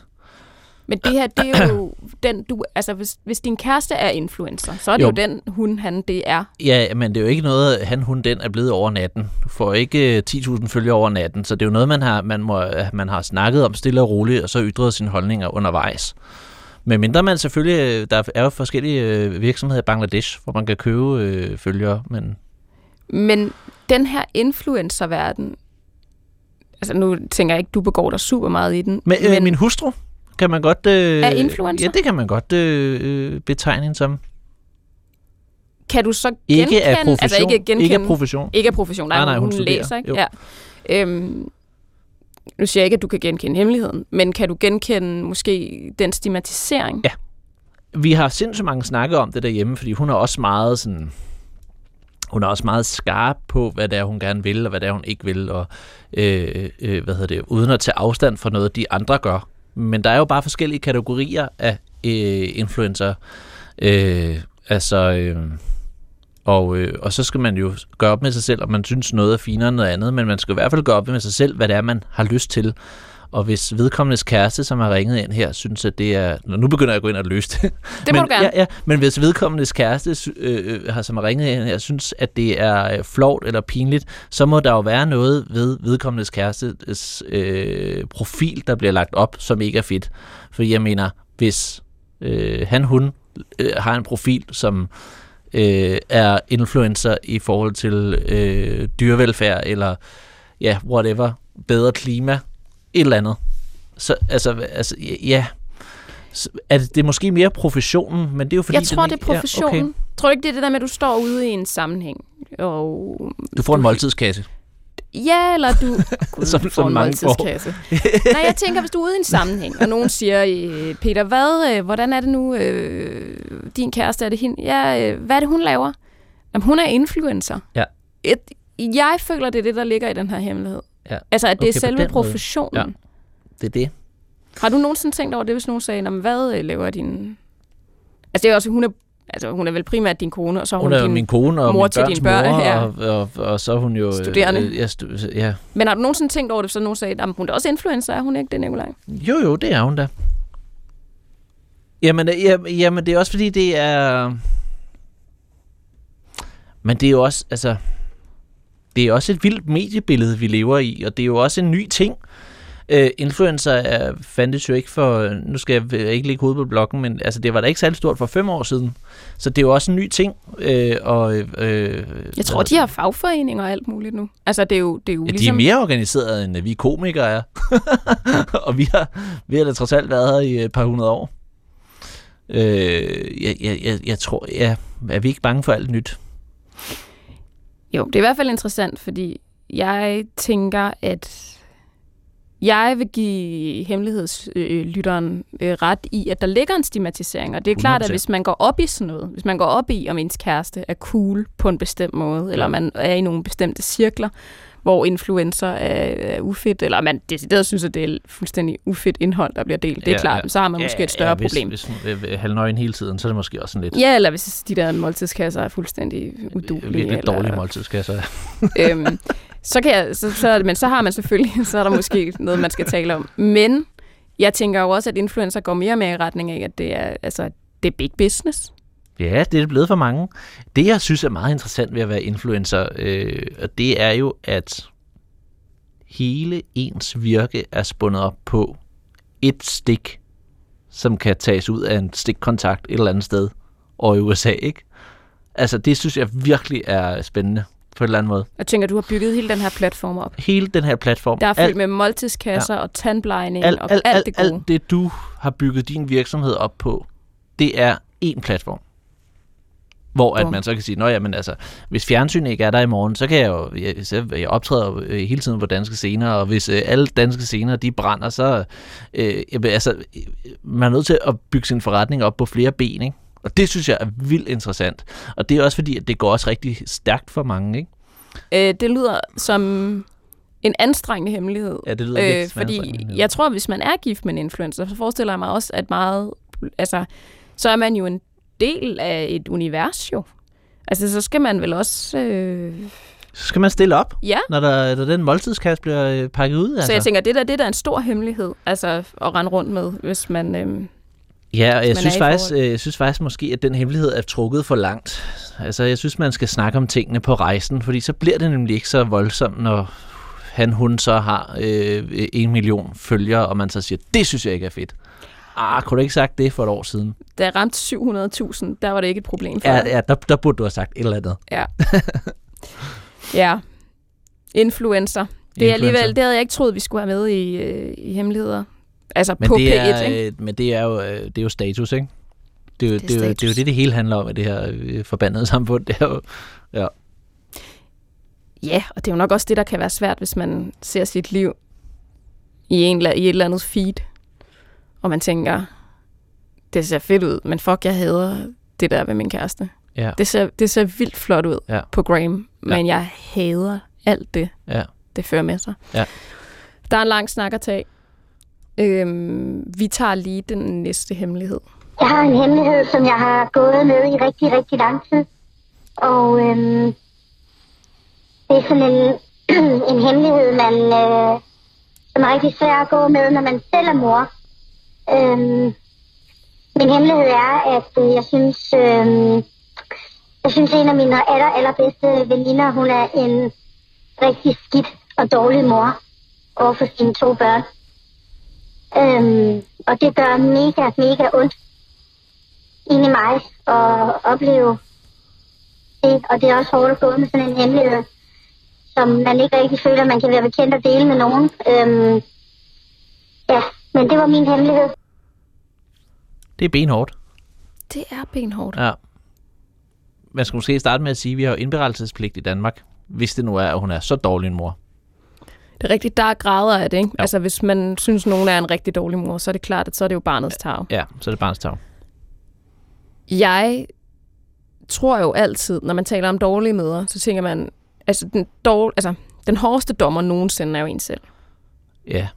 Men det her, det er jo den, du... Altså, hvis, hvis din kæreste er influencer, så er det jo, Jo. den, hun, han, det er. Ja, men det er jo ikke noget, han, hun, den er blevet over natten. Du får ikke øh, 10.000 følgere over natten, så det er jo noget, man har, man, må, man har snakket om stille og roligt, og så ytret sine holdninger undervejs. Men mindre man selvfølgelig, øh, der er jo forskellige øh, virksomheder i Bangladesh, hvor man kan købe øh, følgere, men Men den her influencerverden... Altså, nu tænker jeg ikke, du begår dig super meget i den. Men, øh, men min hustru kan man godt... Øh, Er influencer? Ja, det kan man godt øh, øh, betegne hende som. kan du så genkende... Ikke af profession. Altså, ikke genkende... Ikke af profession. Ikke af profession. Nej, Nej, nej, hun, hun studerer. læser, ikke? Jo. Ja. Øhm, nu siger jeg ikke, at du kan genkende hemmeligheden, men kan du genkende måske den stigmatisering? Ja. Vi har sindssygt mange snakke om det derhjemme, fordi hun er også meget sådan... Hun er også meget skarp på, hvad det er, hun gerne vil, og hvad det er, hun ikke vil, og øh, øh, hvad hedder det, uden at tage afstand fra noget, de andre gør. Men der er jo bare forskellige kategorier af øh, influencer. Øh, altså, øh, og, øh, og så skal man jo gøre op med sig selv, om man synes noget er finere end noget andet, men man skal i hvert fald gøre op med sig selv, hvad det er, man har lyst til. Og hvis vedkommendes kæreste, som har ringet ind her, synes, at det er... Nå, nu begynder jeg at gå ind og løse det. Det må men, du gerne. Ja, ja, men hvis vedkommendes kæreste, øh, øh, har, som har ringet ind her, synes, at det er øh, flovt eller pinligt, så må der jo være noget ved vedkommendes kærestes øh, profil, der bliver lagt op, som ikke er fedt. For jeg mener, hvis øh, han, hun øh, har en profil, som øh, er influencer i forhold til øh, dyrevelfærd, eller ja, whatever, bedre klima, et eller andet. Så altså, altså ja, så er det, det er måske mere professionen, men det er jo fordi... jeg tror, den det er professionen. Ja, okay. Tror du ikke, det er det der med, at du står ude i en sammenhæng? Og Du får en måltidskasse. Ja, eller du... Gud, Som- får en måltidskasse. Nej, jeg tænker, hvis du er ude i en sammenhæng, og nogen siger, øh, Peter, hvad, øh, hvordan er det nu, øh, din kæreste, er det hende? Ja, øh, hvad er det, hun laver? Jamen, hun er influencer. Ja. Et, jeg føler, det er det, der ligger i den her hemmelighed. Ja. Altså, at det Okay, er selve måde. professionen. Ja. Det er det. Har du nogensinde tænkt over det, hvis nogen sagde, "Nå, hvad øh, laver din... Altså, det er også, hun er, altså, hun er vel primært din kone, og så er hun, Hun er din... min kone og mor til dine børn, mor, ja. og, og, og, så er hun jo... øh, Studerende. Øh, ja, stu- ja. Men har du nogensinde tænkt over det, så nogen sagde, at hun er også influencer, er hun ikke det, Nicolaj? Jo, jo, det er hun da. Jamen, øh, ja, jamen, det er også fordi, det er... Men det er jo også, altså... Det er også et vildt mediebillede, vi lever i, og det er jo også en ny ting. Øh, influencer er, fandtes jo ikke for... Nu skal jeg ikke lægge hovedet på blokken, men altså, det var da ikke særlig stort for fem år siden. Så det er jo også en ny ting. Øh, og, øh, Jeg tror, de har fagforeninger og alt muligt nu. Altså, det er jo, det er jo Ja, ligesom... de er mere organiseret, end vi komikere er. og vi har, vi har da trods alt været her i et par hundrede år. Øh, jeg, jeg, jeg, jeg tror, ja, er vi ikke bange for alt nyt? Jo, det er i hvert fald interessant, fordi jeg tænker, at jeg vil give hemmelighedslytteren øh, ret i, at der ligger en stigmatisering, og det er klart, at 100%. hvis man går op i sådan noget, hvis man går op i, om ens kæreste er cool på en bestemt måde, eller man er i nogle bestemte cirkler, hvor influencer er, er ufedt, eller man decideret synes, at det er fuldstændig ufedt indhold, der bliver delt, det er klart, så har man måske et større hvis, problem. Hvis er halvnøgen hele tiden, så er det måske også sådan lidt Ja, eller hvis de der måltidskasser er fuldstændig udulige. virkelig eller, dårlig måltidskasse. øhm, så kan jeg, så, så, men så har man selvfølgelig, så er der måske noget, man skal tale om. Men jeg tænker jo også, at influencer går mere med i retning af, at det er, altså, det er big business. Ja, det er det blevet for mange. Det, jeg synes er meget interessant ved at være influencer, øh, og det er jo, at hele ens virke er spundet op på et stik, som kan tages ud af en stikkontakt et eller andet sted og i USA, ikke? Altså, det synes jeg virkelig er spændende på en eller anden måde. Jeg tænker, du har bygget hele den her platform op. Hele den her platform, Der er fyldt alt, med måltidskasser ja. og tandplejning alt, og alt, alt, alt, det gode. alt det, du har bygget din virksomhed op på, det er én platform. Hvor at man så kan sige, nå ja, men altså, hvis fjernsyn ikke er der i morgen, så kan jeg jo, jeg, jeg optræder jo øh, hele tiden på danske scener, og hvis øh, alle danske scener, de brænder, så, øh, altså, øh, man er nødt til at bygge sin forretning op på flere ben, ikke? Og det synes jeg er vildt interessant. Og det er også fordi, at det går også rigtig stærkt for mange, ikke? Øh, det lyder som en anstrengende hemmelighed. Ja, det lyder øh, fordi smertefuldt. jeg tror, hvis man er gift med en influencer, så forestiller jeg mig også, at meget, altså, så er man jo en del af et univers jo. Altså, så skal man vel også... Øh, Så skal man stille op, ja, når, der, når den måltidskasse bliver øh, pakket ud. altså. så jeg tænker, det der, det der er en stor hemmelighed, altså at rende rundt med, hvis man... Øh, Ja, og jeg synes, faktisk, øh, jeg synes faktisk måske, at den hemmelighed er trukket for langt. Altså, jeg synes, man skal snakke om tingene på rejsen, fordi så bliver det nemlig ikke så voldsomt, når han, hun så har øh, en million følgere, og man så siger, det synes jeg ikke er fedt. Ah, kunne du ikke sagt det for et år siden? da jeg ramte 700.000, der var det ikke et problem for Ja, ja der, der burde du have sagt et eller andet. Ja. ja. Influencer. Det, er alligevel, det havde jeg ikke troet, vi skulle have med i, øh, i hemmeligheder. Altså Men på det P1, er, ikke? øh, Men det er, jo, øh, det er jo status, ikke? Det er jo Det er det, er jo, det, er jo det, det hele handler om i det her forbandede samfund. Det er jo, ja. Ja, og det er jo nok også det, der kan være svært, hvis man ser sit liv i, en, i et eller andet feed, og man tænker, det ser fedt ud, men fuck, jeg hader det der ved min kæreste. Ja. Det ser, det ser vildt flot ud Ja. på Gram, men jeg hader alt det, Ja. det fører med sig. Ja. Der er en lang snak at tage. Øhm, vi tager lige den næste hemmelighed. Jeg har en hemmelighed, som jeg har gået med i rigtig, rigtig lang tid. Og øhm, det er sådan en, en hemmelighed, man, øh, som er rigtig svær at gå med, når man selv er mor. Øhm, min hemmelighed er, at øh, jeg synes, øh, jeg synes, en af mine aller, allerbedste veninder, hun er en rigtig skidt og dårlig mor over for sine to børn. Øhm, og det gør mega, mega ondt ind i mig at opleve det. Og det er også hårdt at gå med sådan en hemmelighed, som man ikke rigtig føler, man kan være bekendt at dele med nogen. Øhm, ja, men det var min hemmelighed. Det er benhårdt. Det er benhårdt. Ja. Man skal måske starte med at sige, at vi har jo indberettelsespligt i Danmark, hvis det nu er, at hun er så dårlig en mor. Det er rigtigt, der er grader af det, ikke? Jo. Altså, hvis man synes, nogen er en rigtig dårlig mor, så er det klart, at så er det jo barnets tag. Ja, så er det barns tag. Jeg tror jo altid, når man taler om dårlige mødre, så tænker man, altså den, dårl, altså, den hårdeste dommer nogensinde er jo en selv. Ja.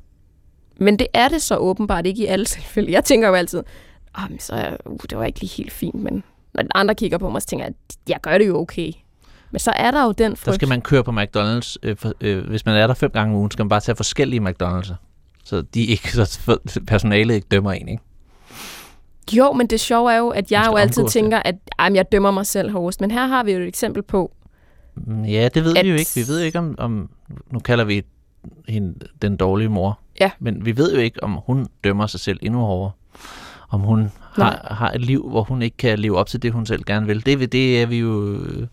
Men det er det så åbenbart ikke i alle tilfælde. Jeg tænker jo altid, oh, men så, uh, det var ikke lige helt fint, men når andre kigger på mig, så tænker jeg, jeg gør det jo okay. Men så er der jo den Der frygt. skal man køre på McDonald's. Øh, for, øh, hvis man er der fem gange om ugen, skal man bare tage forskellige McDonald's. Så de ikke, så personalet ikke dømmer en, ikke? Jo, men det sjove er jo, at jeg jo altid det. tænker, at jamen, jeg dømmer mig selv hårdest. Men her har vi jo et eksempel på, Mm, Ja, det ved At- vi jo ikke. Vi ved ikke, om, om nu kalder vi hende den dårlige mor. Ja. Men vi ved jo ikke, om hun dømmer sig selv endnu hårdere. Om hun har, har et liv, hvor hun ikke kan leve op til det, hun selv gerne vil. Det, det er vi jo... øh,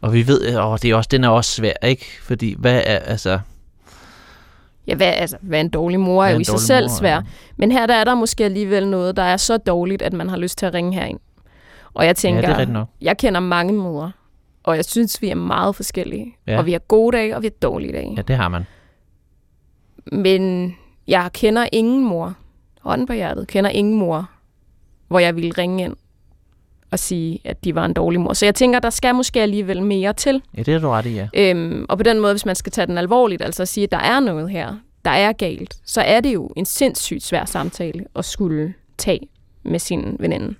Og vi ved, og det er også, den er også svær, ikke? Fordi hvad er, altså... ja, hvad, altså, hvad en dårlig mor er jo i sig selv mor svær. Men her der er der måske alligevel noget, der er så dårligt, at man har lyst til at ringe herind. Og jeg tænker, ja, jeg kender mange mødre, og jeg synes, vi er meget forskellige. Ja. Og vi har gode dage, og vi har dårlige dage. Ja, det har man. Men jeg kender ingen mor, hånden på hjertet, kender ingen mor, hvor jeg ville ringe ind og sige, at de var en dårlig mor. Så jeg tænker, der skal måske alligevel mere til. Ja, det er du ret i, ja. Øhm, og på den måde, hvis man skal tage den alvorligt, altså at sige, at der er noget her, der er galt, så er det jo en sindssygt svær samtale at skulle tage med sin veninde.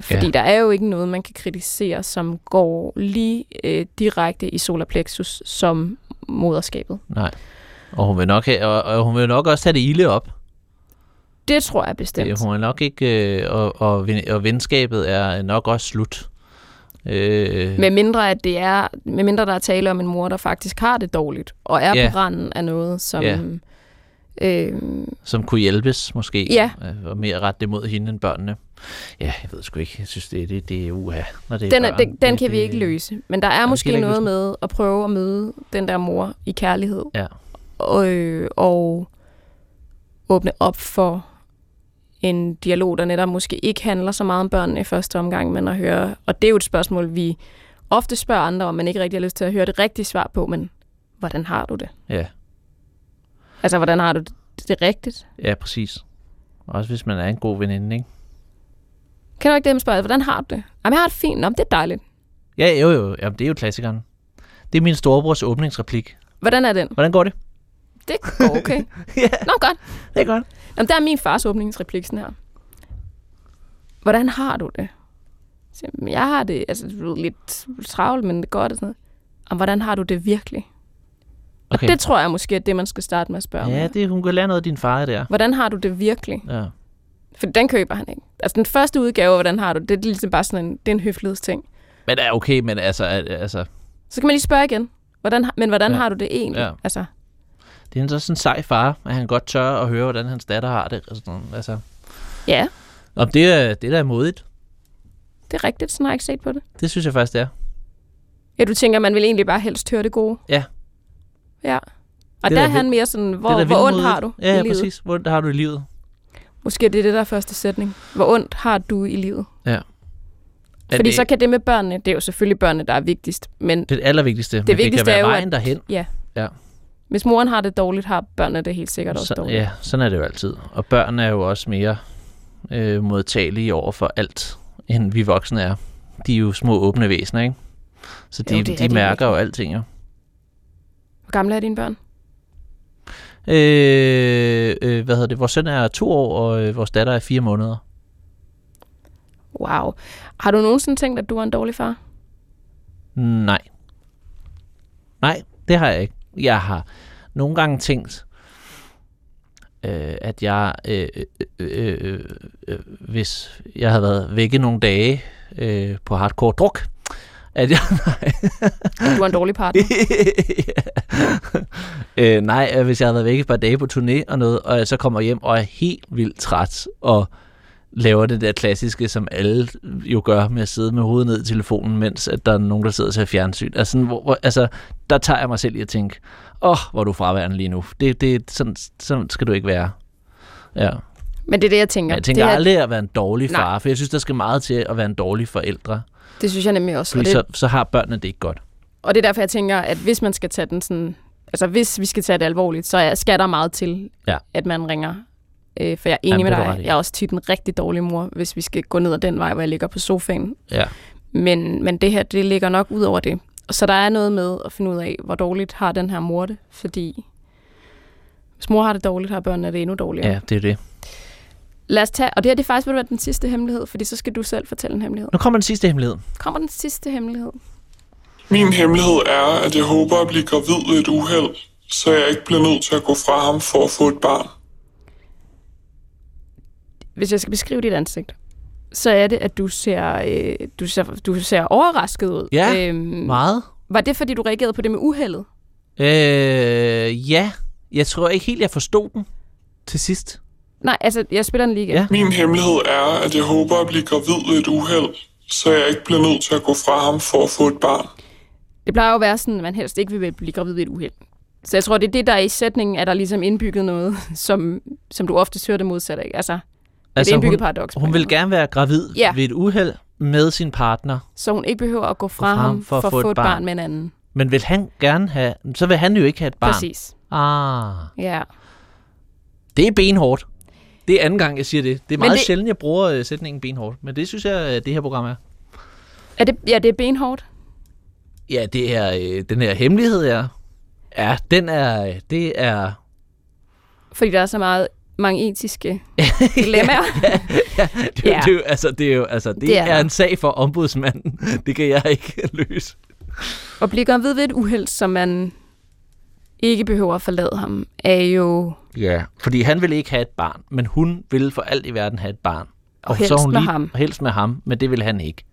Fordi Ja. der er jo ikke noget, man kan kritisere, som går lige øh, direkte i solar plexus som moderskabet. Nej. Og hun vil nok, have, og, og hun vil nok også tage det ilde op. Det tror jeg bestemt. Det, hun er nok ikke, øh, og, og, og venskabet er nok også slut. Øh, Med mindre, at det er, med mindre der er tale om en mor, der faktisk har det dårligt, og er Ja. på randen af noget, som... Ja. Øh, som kunne hjælpes måske. Ja. øh, Og mere rette det mod hende end børnene. Ja, jeg ved sgu ikke. Jeg synes, det, det, det er uha, når det er den, er, børn. den, den det, kan vi ikke løse. Men der er måske noget med at prøve at møde den der mor i kærlighed. Ja. Og, øh, og åbne op for en dialog, der netop måske ikke handler så meget om børnene i første omgang, men at høre, og det er jo et spørgsmål, vi ofte spørger andre om, men ikke rigtig har lyst til at høre det rigtige svar på, men hvordan har du det? Ja, Altså, hvordan har du det, det rigtigt? ja, præcis. Også hvis man er en god veninde, ikke? Kan du ikke det, man spørger, hvordan har du det? Jamen, jeg har det fint. Nå, det er dejligt. Ja, jo, jo. Jamen, det er jo klassikeren. Det er min storebrors åbningsreplik. Hvordan er den? Hvordan går det? Det går okay. ja, Nå, godt. det er godt. Jamen, der er min fars åbningsreplik sådan her. Hvordan har du det? Så, jeg, har det, altså, lidt travlt, men det går det sådan noget. Jamen, hvordan har du det virkelig? Okay. Og det tror jeg måske er det, man skal starte med at spørge Ja, det, hun kan lære noget af din far der. Hvordan har du det virkelig? Ja. For den køber han ikke. Altså, den første udgave, hvordan har du det, det er ligesom bare sådan en, det er en høflighedsting. Men er okay, men altså, al- altså Så kan man lige spørge igen. Hvordan, men hvordan ja. har du det egentlig? Ja. Altså, det er en så sådan en sej far, at han godt tør at høre, hvordan hans datter har det. Og sådan, noget. altså. ja, Om det er, det er da modigt. det er rigtigt. Sådan har jeg ikke set på det. Det synes jeg faktisk, det er. Ja, du tænker, man vil egentlig bare helst høre det gode? Ja. Ja. Og Det er der er han mere sådan, hvor, det er hvor ondt har du Ja, ja i livet? præcis. Hvor ondt har du i livet? Måske det er det der er første sætning. Hvor ondt har du i livet? Er Fordi det, så kan det med børnene, det er jo selvfølgelig børnene, der er vigtigst, men det er det allervigtigste. Det, men vigtigste det kan være er jo, vejen derhen. Hvis moren har det dårligt, har børnene det helt sikkert også Så, dårligt. ja, sådan er det jo altid. Og børn er jo også mere øh, modtagelige over for alt, end vi voksne er. De er jo små åbne væsener, ikke? Så de, Jo, de de mærker jo alting, jo. Hvor gamle er dine børn? Øh, øh, hvad hedder det? Vores søn er to år, og øh, vores datter er fire måneder. Wow. Har du nogensinde tænkt, at du er en dårlig far? Nej. Nej, det har jeg ikke. Jeg har nogle gange tænkt, øh, at jeg, øh, øh, øh, øh, hvis jeg havde været væk i nogle dage øh, på hardcore druk, at jeg, nej, du er en dårlig partner? øh, nej, øh, hvis jeg havde været væk et par dage på turné og noget, og jeg så kommer hjem og er helt vildt træt, og laver det der klassiske, som alle jo gør med at sidde med hovedet ned i telefonen, mens at der er nogen, der sidder og ser fjernsyn. Altså, sådan, hvor, hvor, altså der tager jeg mig selv i at tænke, åh, oh, hvor er du fraværende lige nu. Det, det, sådan, sådan skal du ikke være. Ja. Men det er det, jeg tænker. Men jeg tænker det, her, aldrig at være en dårlig Nej. far, for jeg synes, der skal meget til at være en dårlig forældre. det synes jeg nemlig også. Og Fordi det, så, så har børnene det ikke godt. og det er derfor, jeg tænker, at hvis man skal tage den sådan... Altså, hvis vi skal tage det alvorligt, så er- skal der meget til, Ja. at man ringer. Øh, for jeg er enig Jamen, med dig. Jeg er også tit en rigtig dårlig mor, hvis vi skal gå ned ad den vej, hvor jeg ligger på sofaen. Ja. Men, men det her, det ligger nok ud over det. Så der er noget med at finde ud af, hvor dårligt har den her mor det. Fordi hvis mor har det dårligt, har børnene det endnu dårligere. Ja, det er det. Lad os tage, og det her det er faktisk være den sidste hemmelighed, fordi så skal du selv fortælle en hemmelighed. Nu kommer den sidste hemmelighed. Kommer den sidste hemmelighed? Min hemmelighed er, at jeg håber at blive gravid ved et uheld, så jeg ikke bliver nødt til at gå fra ham for at få et barn. Hvis jeg skal beskrive dit ansigt, så er det, at du ser, øh, du ser, du ser overrasket ud. Ja, øhm, Meget. var det, fordi du reagerede på det med uheldet? Øh, ja. Jeg tror ikke helt, jeg forstod den til sidst. Nej, altså, jeg spiller den lige igen. Ja. Min hemmelighed er, at jeg håber at blive gravid ved et uheld, så jeg ikke bliver nødt til at gå fra ham for at få et barn. Det plejer jo at være sådan, at man helst ikke vil blive gravid ved et uheld. Så jeg tror, det er det, der er i sætningen, at der ligesom indbygget noget, som, som du ofte hører det modsatte af. Altså, er et indbygget hun, paradoks. hun vil gerne være gravid Ja. ved et uheld, med sin partner, Så hun ikke behøver at gå fra, fra ham ham for, at få et barn. barn med en anden. men vil han gerne have, så vil han jo ikke have et barn. Præcis. Ah, Ja. det er benhårdt. Det er anden gang, jeg siger det. Det er meget det... det- sjældent, jeg bruger øh, sætningen benhårdt. Men det synes jeg, øh, det her program er. Er det, ja, det er benhårdt. Ja, det er øh, den her hemmelighed, ja. Ja, den er, det er... Fordi der er så meget mange etiske dilemmaer. ja, det, ja. Ja. Det, er jo, altså, det er jo altså, det, Det er er, en sag for ombudsmanden. Det kan jeg ikke løse. At blive gravid ved et uheld, som man ikke behøver at forlade ham, er jo Ja, fordi han vil ikke have et barn, men hun vil for alt i verden have et barn. Og helst med ham. Og helst med ham, men det vil han ikke.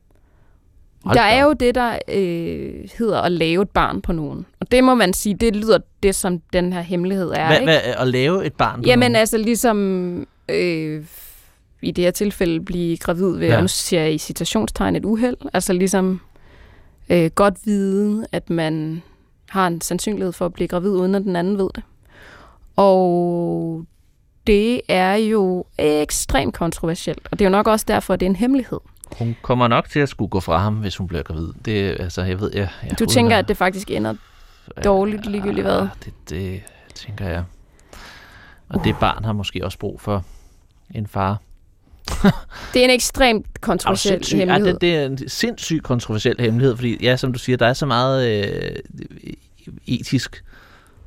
Hold Der er jo det, der øh, hedder at lave et barn på nogen. Og det må man sige, det lyder det, som den her hemmelighed er. Hvad, ikke? hvad, at lave et barn på Jamen nogen? altså ligesom øh, i det her tilfælde blive gravid ved, Ja. nu siger jeg i citationstegn et uheld, altså ligesom øh, godt vide, at man har en sandsynlighed for at blive gravid, uden at den anden ved det. Og det er jo ekstremt kontroversielt, og det er jo nok også derfor, at det er en hemmelighed. Hun kommer nok til at skulle gå fra ham, hvis hun bliver gravid. Det, altså, jeg ved, jeg, jeg Du tænker, at det faktisk ender dårligt ligegyldigt hvad? Det, det tænker jeg. Og det barn har måske også brug for en far. Det er en ekstremt Er kontroversiel? Ja, hemmelighed. det, det er en sindssygt kontroversiel hemmelighed, fordi ja, som du siger, der er så meget øh, etisk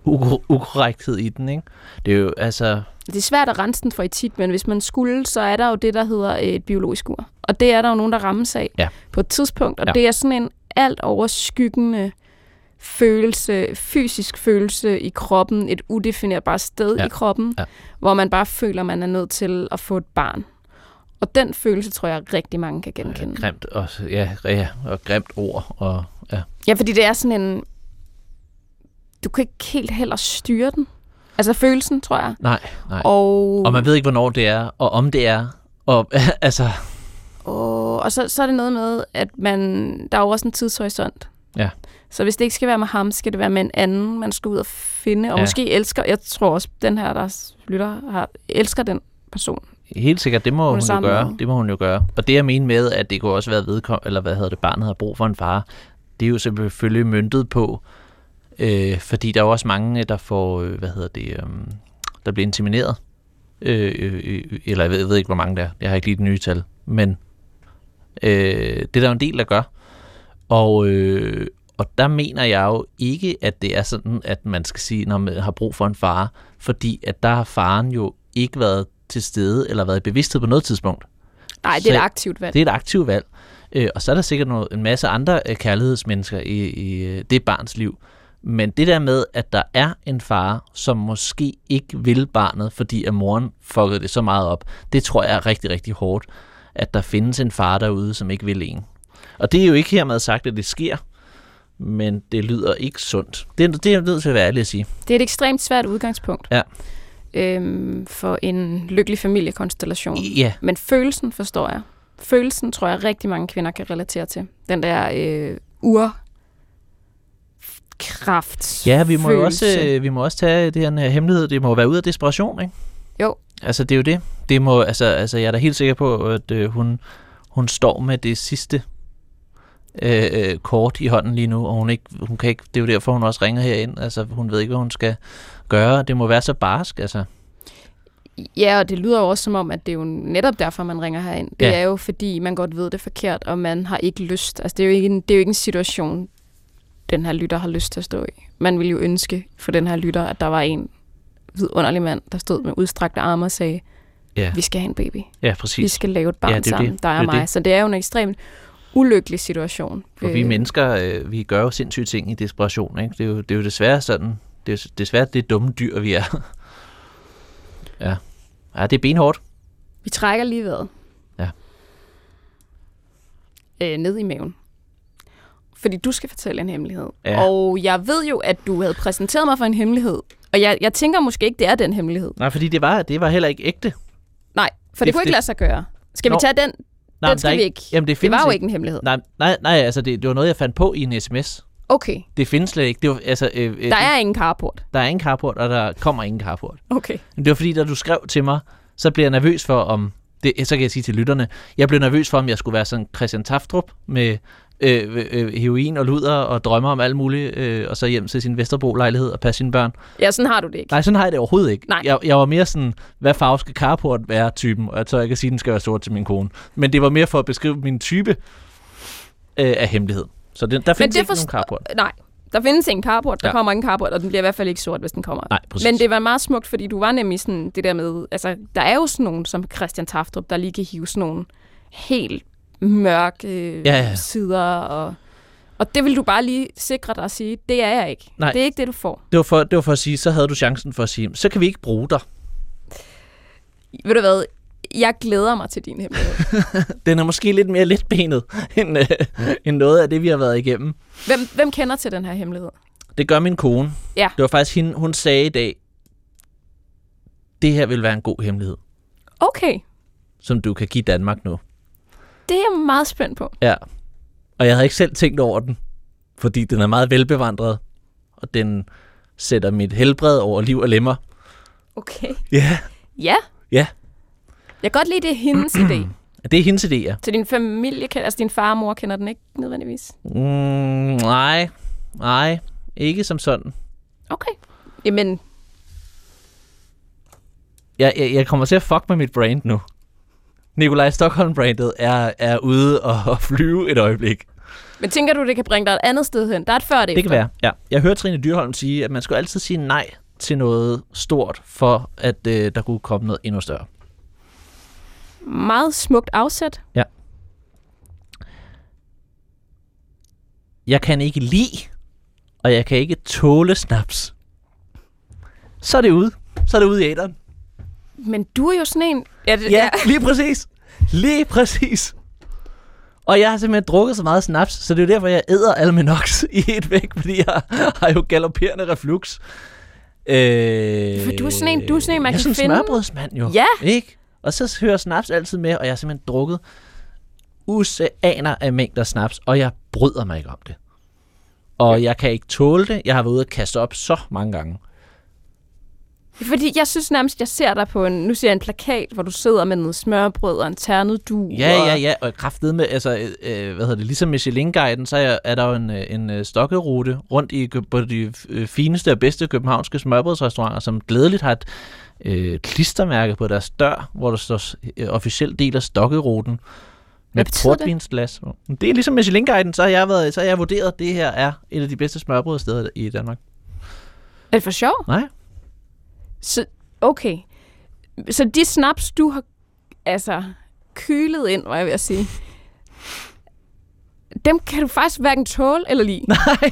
ukor- ukorrekthed i den, ikke? Det er jo, altså, Det er svært at rense den for etik, men hvis man skulle, så er der jo det, der hedder et biologisk ur. Og det er der jo nogen, der rammes af Ja. på et tidspunkt. Og Ja. ja. det er sådan en alt overskyggende følelse, fysisk følelse i kroppen, et udefinerbart sted Ja. i kroppen, Ja. hvor man bare føler, man er nødt til at få et barn. Og den følelse tror jeg rigtig mange kan genkende. grimt, og, ja, ja, og grimt ord, og ja. Ja, fordi det er sådan en... Du kan ikke helt heller styre den. Altså følelsen, tror jeg. Nej, nej. Og, Og man ved ikke, hvornår det er, og om det er, og altså, Og, og så, så er det noget med, at man, der er jo også en tidshorisont. Ja. Så hvis det ikke skal være med ham, skal det være med en anden, man skal ud og finde. Og Ja. måske elsker, jeg tror også, den her, der lytter, har, elsker den person. Helt sikkert, det må Hun hun, jo gøre. med- Det må hun jo gøre. Og det jeg mener med, at det kunne også være vedkom eller hvad hedder det, barnet har brug for en far, det er jo selvfølgelig myntet på, øh, fordi der er jo også mange, der får, øh, hvad hedder det, øh, der bliver insemineret. Øh, øh, øh, eller jeg ved, jeg ved ikke, hvor mange der er. Jeg har ikke lige det nye tal. Men øh, det er der jo en del, der gør. Og, øh, og der mener jeg jo ikke, at det er sådan, at man skal sige, når man har brug for en far, fordi at der har faren jo ikke været til stede eller været i bevidsthed på noget tidspunkt. Nej, det er et aktivt valg. Det er et aktivt valg. Øh, og så er der sikkert noget, en masse andre øh, kærlighedsmennesker i, i øh, det barns liv. Men det der med, at der er en far, som måske ikke vil barnet, fordi at moren fuckede det så meget op, det tror jeg er rigtig, rigtig hårdt, at der findes en far derude, som ikke vil en. Og det er jo ikke hermed sagt, at det sker, men det lyder ikke sundt. Det, er- det er jeg nødt til at være ærlig at sige. Det er et ekstremt svært udgangspunkt. Ja. Øhm, for en lykkelig familiekonstellation. Ja, Men følelsen forstår jeg. Følelsen tror jeg rigtig mange kvinder kan relatere til. Den der øh, ur kraft ja vi må jo også, øh, vi må også tage det her øh, hemmelighed. Det må være ud af desperation, ikke? Jo. Altså, det er jo det. det må, altså, altså, jeg er da helt sikker på, at øh, hun, hun står med det sidste øh, øh, kort i hånden lige nu, og hun, ikke, hun kan ikke, det er jo derfor, hun også ringer herind. Altså, hun ved ikke, hvad hun skal gøre. Det må være så barsk, altså. Ja, og det lyder jo også som om, at det er jo netop derfor, man ringer herind. Det Ja. er jo fordi, man godt ved det er forkert, og man har ikke lyst. Altså, det er jo ikke en, det er jo ikke en situation, den her lytter har lyst til at stå i. Man ville jo ønske for den her lytter, at der var en vidunderlig mand, der stod med udstrakte arme og sagde, Ja, vi skal have en baby. ja Vi præcis. skal lave et barn Ja, det sammen, det. dig Det og er jo mig. det. Så det er jo en ekstremt ulykkelig situation. For vi mennesker, øh, vi gør jo sindssyge ting i desperation, ikke? Det er jo, det er jo desværre sådan, det er desværre det dumme dyr, vi er. ja. Ja, det er benhårdt. Vi trækker lige vejret. Ja. Øh, ned i maven. Fordi du skal fortælle en hemmelighed. Ja. Og jeg ved jo, at du havde præsenteret mig for en hemmelighed. Og jeg, jeg tænker måske ikke, det er den hemmelighed. Nej, fordi det var, det var heller ikke ægte. Nej, for det, Det- kunne ikke det- lade sig gøre. Skal Nå. vi tage den? Nej, den skal vi ikke. Jamen, det, Det var jo ikke en hemmelighed. Nej, nej, nej altså det, det var noget, jeg fandt på i en sms. Okay, Det findes slet ikke. Det var, altså, øh, øh, der er ingen carport. der er ingen carport, og der kommer ingen carport. Okay. Men det var fordi, da du skrev til mig, så blev jeg nervøs for, om det, så kan jeg sige til lytterne, jeg blev nervøs for, om jeg skulle være sådan Christian Taftrup med øh, øh, heroin og luder og drømmer om alt muligt, øh, og så hjem til sin Vesterbro-lejlighed og passe sine børn. Ja, sådan har du det ikke. Nej, sådan har jeg det overhovedet ikke. Nej. Jeg, jeg var mere sådan, hvad farve skal carport være typen, og jeg tror, jeg kan sige, at den skal være sort til min kone. Men det var mere for at beskrive min type øh, af hemmelighed. Så det, der findes det ikke forst- nogen carport. Nej, der findes en carport, der Ja. ja. kommer en carport, og den bliver i hvert fald ikke sort, hvis den kommer. Nej, præcis. Men det var meget smukt, fordi du var nemlig sådan det der med, altså der er jo sådan nogen som Christian Taftrup, der lige kan hive sådan nogle helt mørke øh, Ja, ja. sider, og, og det vil du bare lige sikre dig at sige, det er jeg ikke. Nej. Det er ikke det, du får. Det var, for, det var for at sige, så havde du chancen for at sige, så kan vi ikke bruge dig. Ved du hvad, jeg glæder mig til din hemmelighed. Den er måske lidt mere letbenet, end, øh, end noget af det, vi har været igennem. hvem, hvem kender til den her hemmelighed? Det gør min kone. Ja. Det var faktisk hende, hun sagde i dag, det her vil være en god hemmelighed, Okay, som du kan give Danmark nu. Det er jeg meget spændt på. Ja. Og jeg havde ikke selv tænkt over den, fordi den er meget velbevandret, og den sætter mit helbred over liv og lemmer. Okay. Ja. Ja. Ja. Jeg kan godt lide, det er hendes idé. Det er hendes idéer. Så din familie, kender- altså din far og mor kender den ikke nødvendigvis? Mm, nej, nej, ikke som sådan. Okay. Jamen, Jeg, jeg, jeg kommer til at fuck med mit brand nu. Nikolaj Stockholm-brandet er, er ude og, og flyve et øjeblik. men tænker du, det kan bringe dig et andet sted hen? Der er et før Det kan efter. være, ja. Jeg hørte Trine Dyrholm sige, at man skulle altid sige nej til noget stort, for at øh, der kunne komme noget endnu større. Meget smukt afsæt. Jeg kan ikke lide, og jeg kan ikke tåle snaps. Så er det ude. Så er det ude i æderen. Men du er jo sådan en... Ja, det, Ja, lige præcis. Lige præcis. Og jeg har simpelthen drukket så meget snaps, så det er jo derfor, jeg æder Almenox i et væk, fordi jeg har jo galopperende reflux. Øh, For du er sådan en- du er sådan en, man jeg kan er sådan en finde- smørbrødsmand jo. Ja. Ikke? Og så hører snaps altid med, og jeg har simpelthen drukket oceaner af mængder snaps, og jeg bryder mig ikke om det. Og jeg kan ikke tåle det. Jeg har været ude og kaste op så mange gange. Fordi jeg synes nærmest, jeg ser dig på en... Nu ser jeg en plakat, hvor du sidder med noget smørbrød og en ternet du. Ja, ja, ja, og kraftet med, altså, øh, hvad hedder det, ligesom Michelin-guiden, så er, er der jo en, øh, en øh, stokkerute rundt i på de øh, fineste og bedste københavnske smørbrødsrestauranter, som glædeligt har et øh, klistermærke på deres dør, hvor der står øh, officiel del af stokkeruten. Med portvinsglas. Det? det er ligesom Michelin-guiden, så har jeg, været, så har jeg vurderet, at det her er et af de bedste smørbrødsteder i Danmark. Er det for sjov? Nej. Så, okay. Så de snaps, du har altså kylet ind, var jeg ved at sige, dem kan du faktisk hverken tåle eller lide. Nej.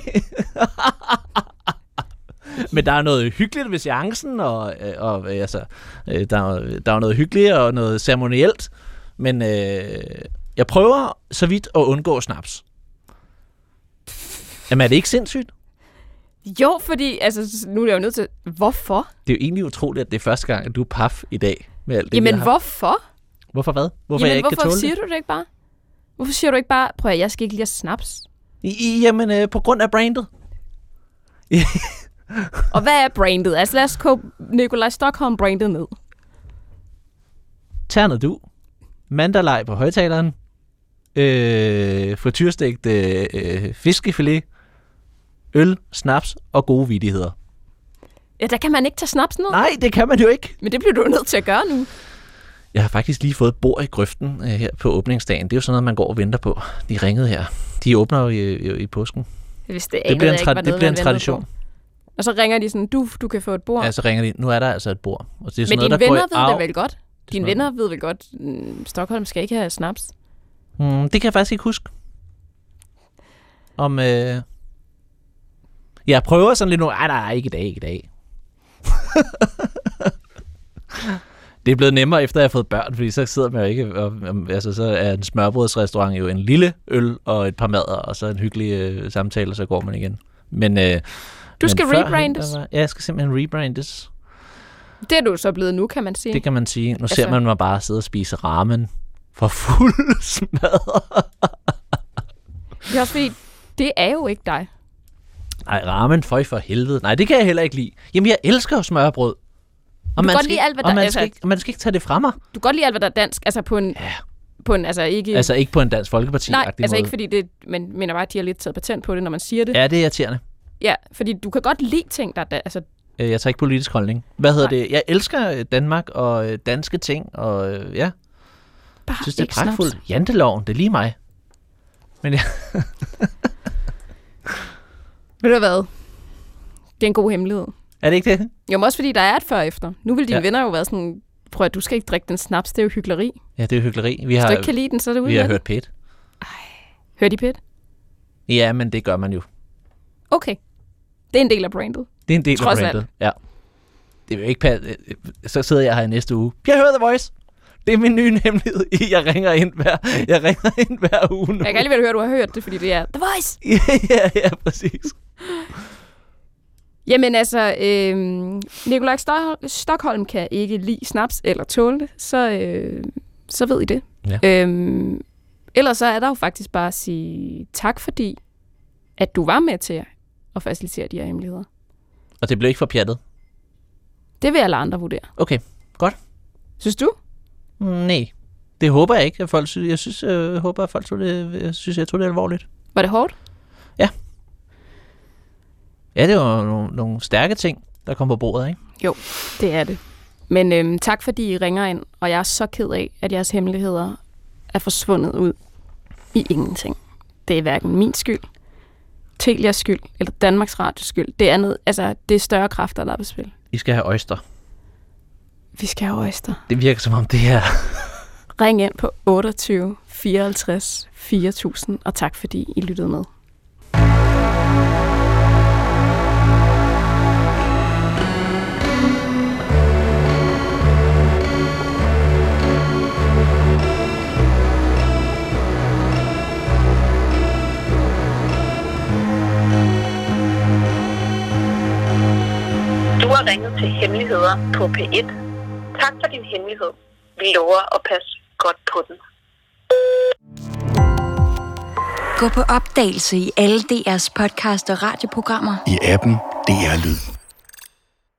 Men der er noget hyggeligt ved seancen, og, øh, og, og altså, øh, der, der er noget hyggeligt og noget ceremonielt. Men øh, jeg prøver så vidt at undgå snaps. Jamen er det ikke sindssygt? Jo, fordi, altså, nu er jeg jo nødt til... Hvorfor? Det er jo egentlig utroligt, at det er første gang, at du er paf i dag med alt det, Jamen, hvorfor? Hvorfor hvad? Hvorfor Jamen, jeg ikke hvorfor kan tåle siger det? du det ikke bare? Hvorfor siger du ikke bare, prøv at jeg skal ikke lige have snaps? I, i, jamen, øh, på grund af brandet. Og hvad er brandet? Altså, lad os koge Nikolaj Stockholm brandet ned. Ternet du. Mandalej på højtaleren. Øh, frityrstegt øh, øh, fiskefilet. Øl, snaps og gode vidigheder. Ja, der kan man ikke tage snaps ned. Nej, det kan man jo ikke. Men det bliver du nødt til at gøre nu. Jeg har faktisk lige fået et bord i grøften øh, her på åbningsdagen. Det er jo sådan noget, man går og venter på. De ringede her. De åbner jo i, i, i påsken. Hvis det, Det bliver en, tra- det bliver en tradition. Og så ringer de sådan, du, du kan få et bord. Ja, så ringer de. Nu er der altså et bord. Og det er sådan Men noget, dine venner ved det vel godt. Dine venner ved vel godt, mm, Stockholm skal ikke have snaps. Hmm, det kan jeg faktisk ikke huske. Om... Øh... Jeg prøver sådan lidt nu. Ej, nej, ikke i dag, ikke i dag. det er blevet nemmere, efter jeg har fået børn, fordi så sidder man jo ikke... Og, altså, så er en smørbrødsrestaurant jo en lille øl og et par mader, og så en hyggelig øh, samtale, og så går man igen. Men, øh, Du skal men førhen, rebrandes. Var, ja, jeg skal simpelthen rebrandes. Det er du så blevet nu, kan man sige. Det kan man sige. Nu altså, ser man mig bare sidde og spise ramen for fuld smadre. Det er også fordi, det er jo ikke dig. Nej, ramen, føj for helvede. Nej, det kan jeg heller ikke lide. Jamen, jeg elsker smørbrød. Og man, godt skal, alt, hvad og der- man, altså- skal ikke, og man skal ikke tage det fra mig. Du kan godt lide alt, hvad der er dansk. Altså på en... Ja. På en altså ikke... Altså ikke på en dansk folkeparti nej, altså måde. ikke fordi det... Men mener bare, at de har lidt taget patent på det, når man siger det. Ja, det er irriterende. ja fordi du kan godt lide ting, der... er da- Altså, Øh, Jeg tager ikke politisk holdning. Hvad hedder Nej. det? Jeg elsker øh, Danmark og øh, danske ting, og ja, bare synes, det er pragtfuldt. Janteloven, det er lige mig. Men ja, Ved du hvad? Det er en god hemmelighed. er det ikke det? Jo, men også fordi der er et før og efter. Nu vil dine Ja. venner jo være sådan, prøv at du skal ikke drikke den snaps, det er jo hyggeleri. Ja, det er jo hyggeleri. Vi Hvis har, du ikke kan lide den, så er det ude vi har hørt pæt. det. Hør de pæt? Ja, men det gør man jo. Okay. Det er en del af brandet. Det er en del Trods af alt. brandet. Ja. Det vil jo ikke passe. Så sidder jeg her i næste uge. Jeg hører The Voice. Det er min nye hemmelighed. Jeg ringer ind hver, jeg ringer ind hver uge nu. Jeg kan alligevel høre, at du har hørt det, fordi det er The Voice. ja, ja, ja, præcis. Jamen altså, øh, Nikolaj Sto- Stockholm kan ikke lide snaps eller tåle det, så, øh, så ved I det. Ja. Øhm, ellers så er der jo faktisk bare at sige tak, fordi at du var med til at facilitere de her hemmeligheder. Og det blev ikke for pjattet. Det vil alle andre vurdere. Okay, godt. Synes du? Nej, det håber jeg ikke. At folk synes, jeg synes, øh, jeg håber, at folk tog det, jeg synes, jeg tog det alvorligt. Var det hårdt? Ja, det var nogle, nogle stærke ting, der kom på bordet, ikke? Jo, det er det. Men øhm, tak fordi I ringer ind, og jeg er så ked af, at jeres hemmeligheder er forsvundet ud i ingenting. Det er hverken min skyld, Telias skyld eller Danmarks Radios skyld. Det er, noget, altså, det er større kræfter, der er på spil. I skal have øjster. Vi skal have øjster. Det virker som om det her... Ring ind på 28 54 4000, og tak fordi I lyttede med. Du har ringet til Hemmeligheder på P1. Tak for din hemmelighed. Vi lover at passe godt på den. Gå på opdagelse i alle DR's podcast og radioprogrammer. i appen DR Lyd.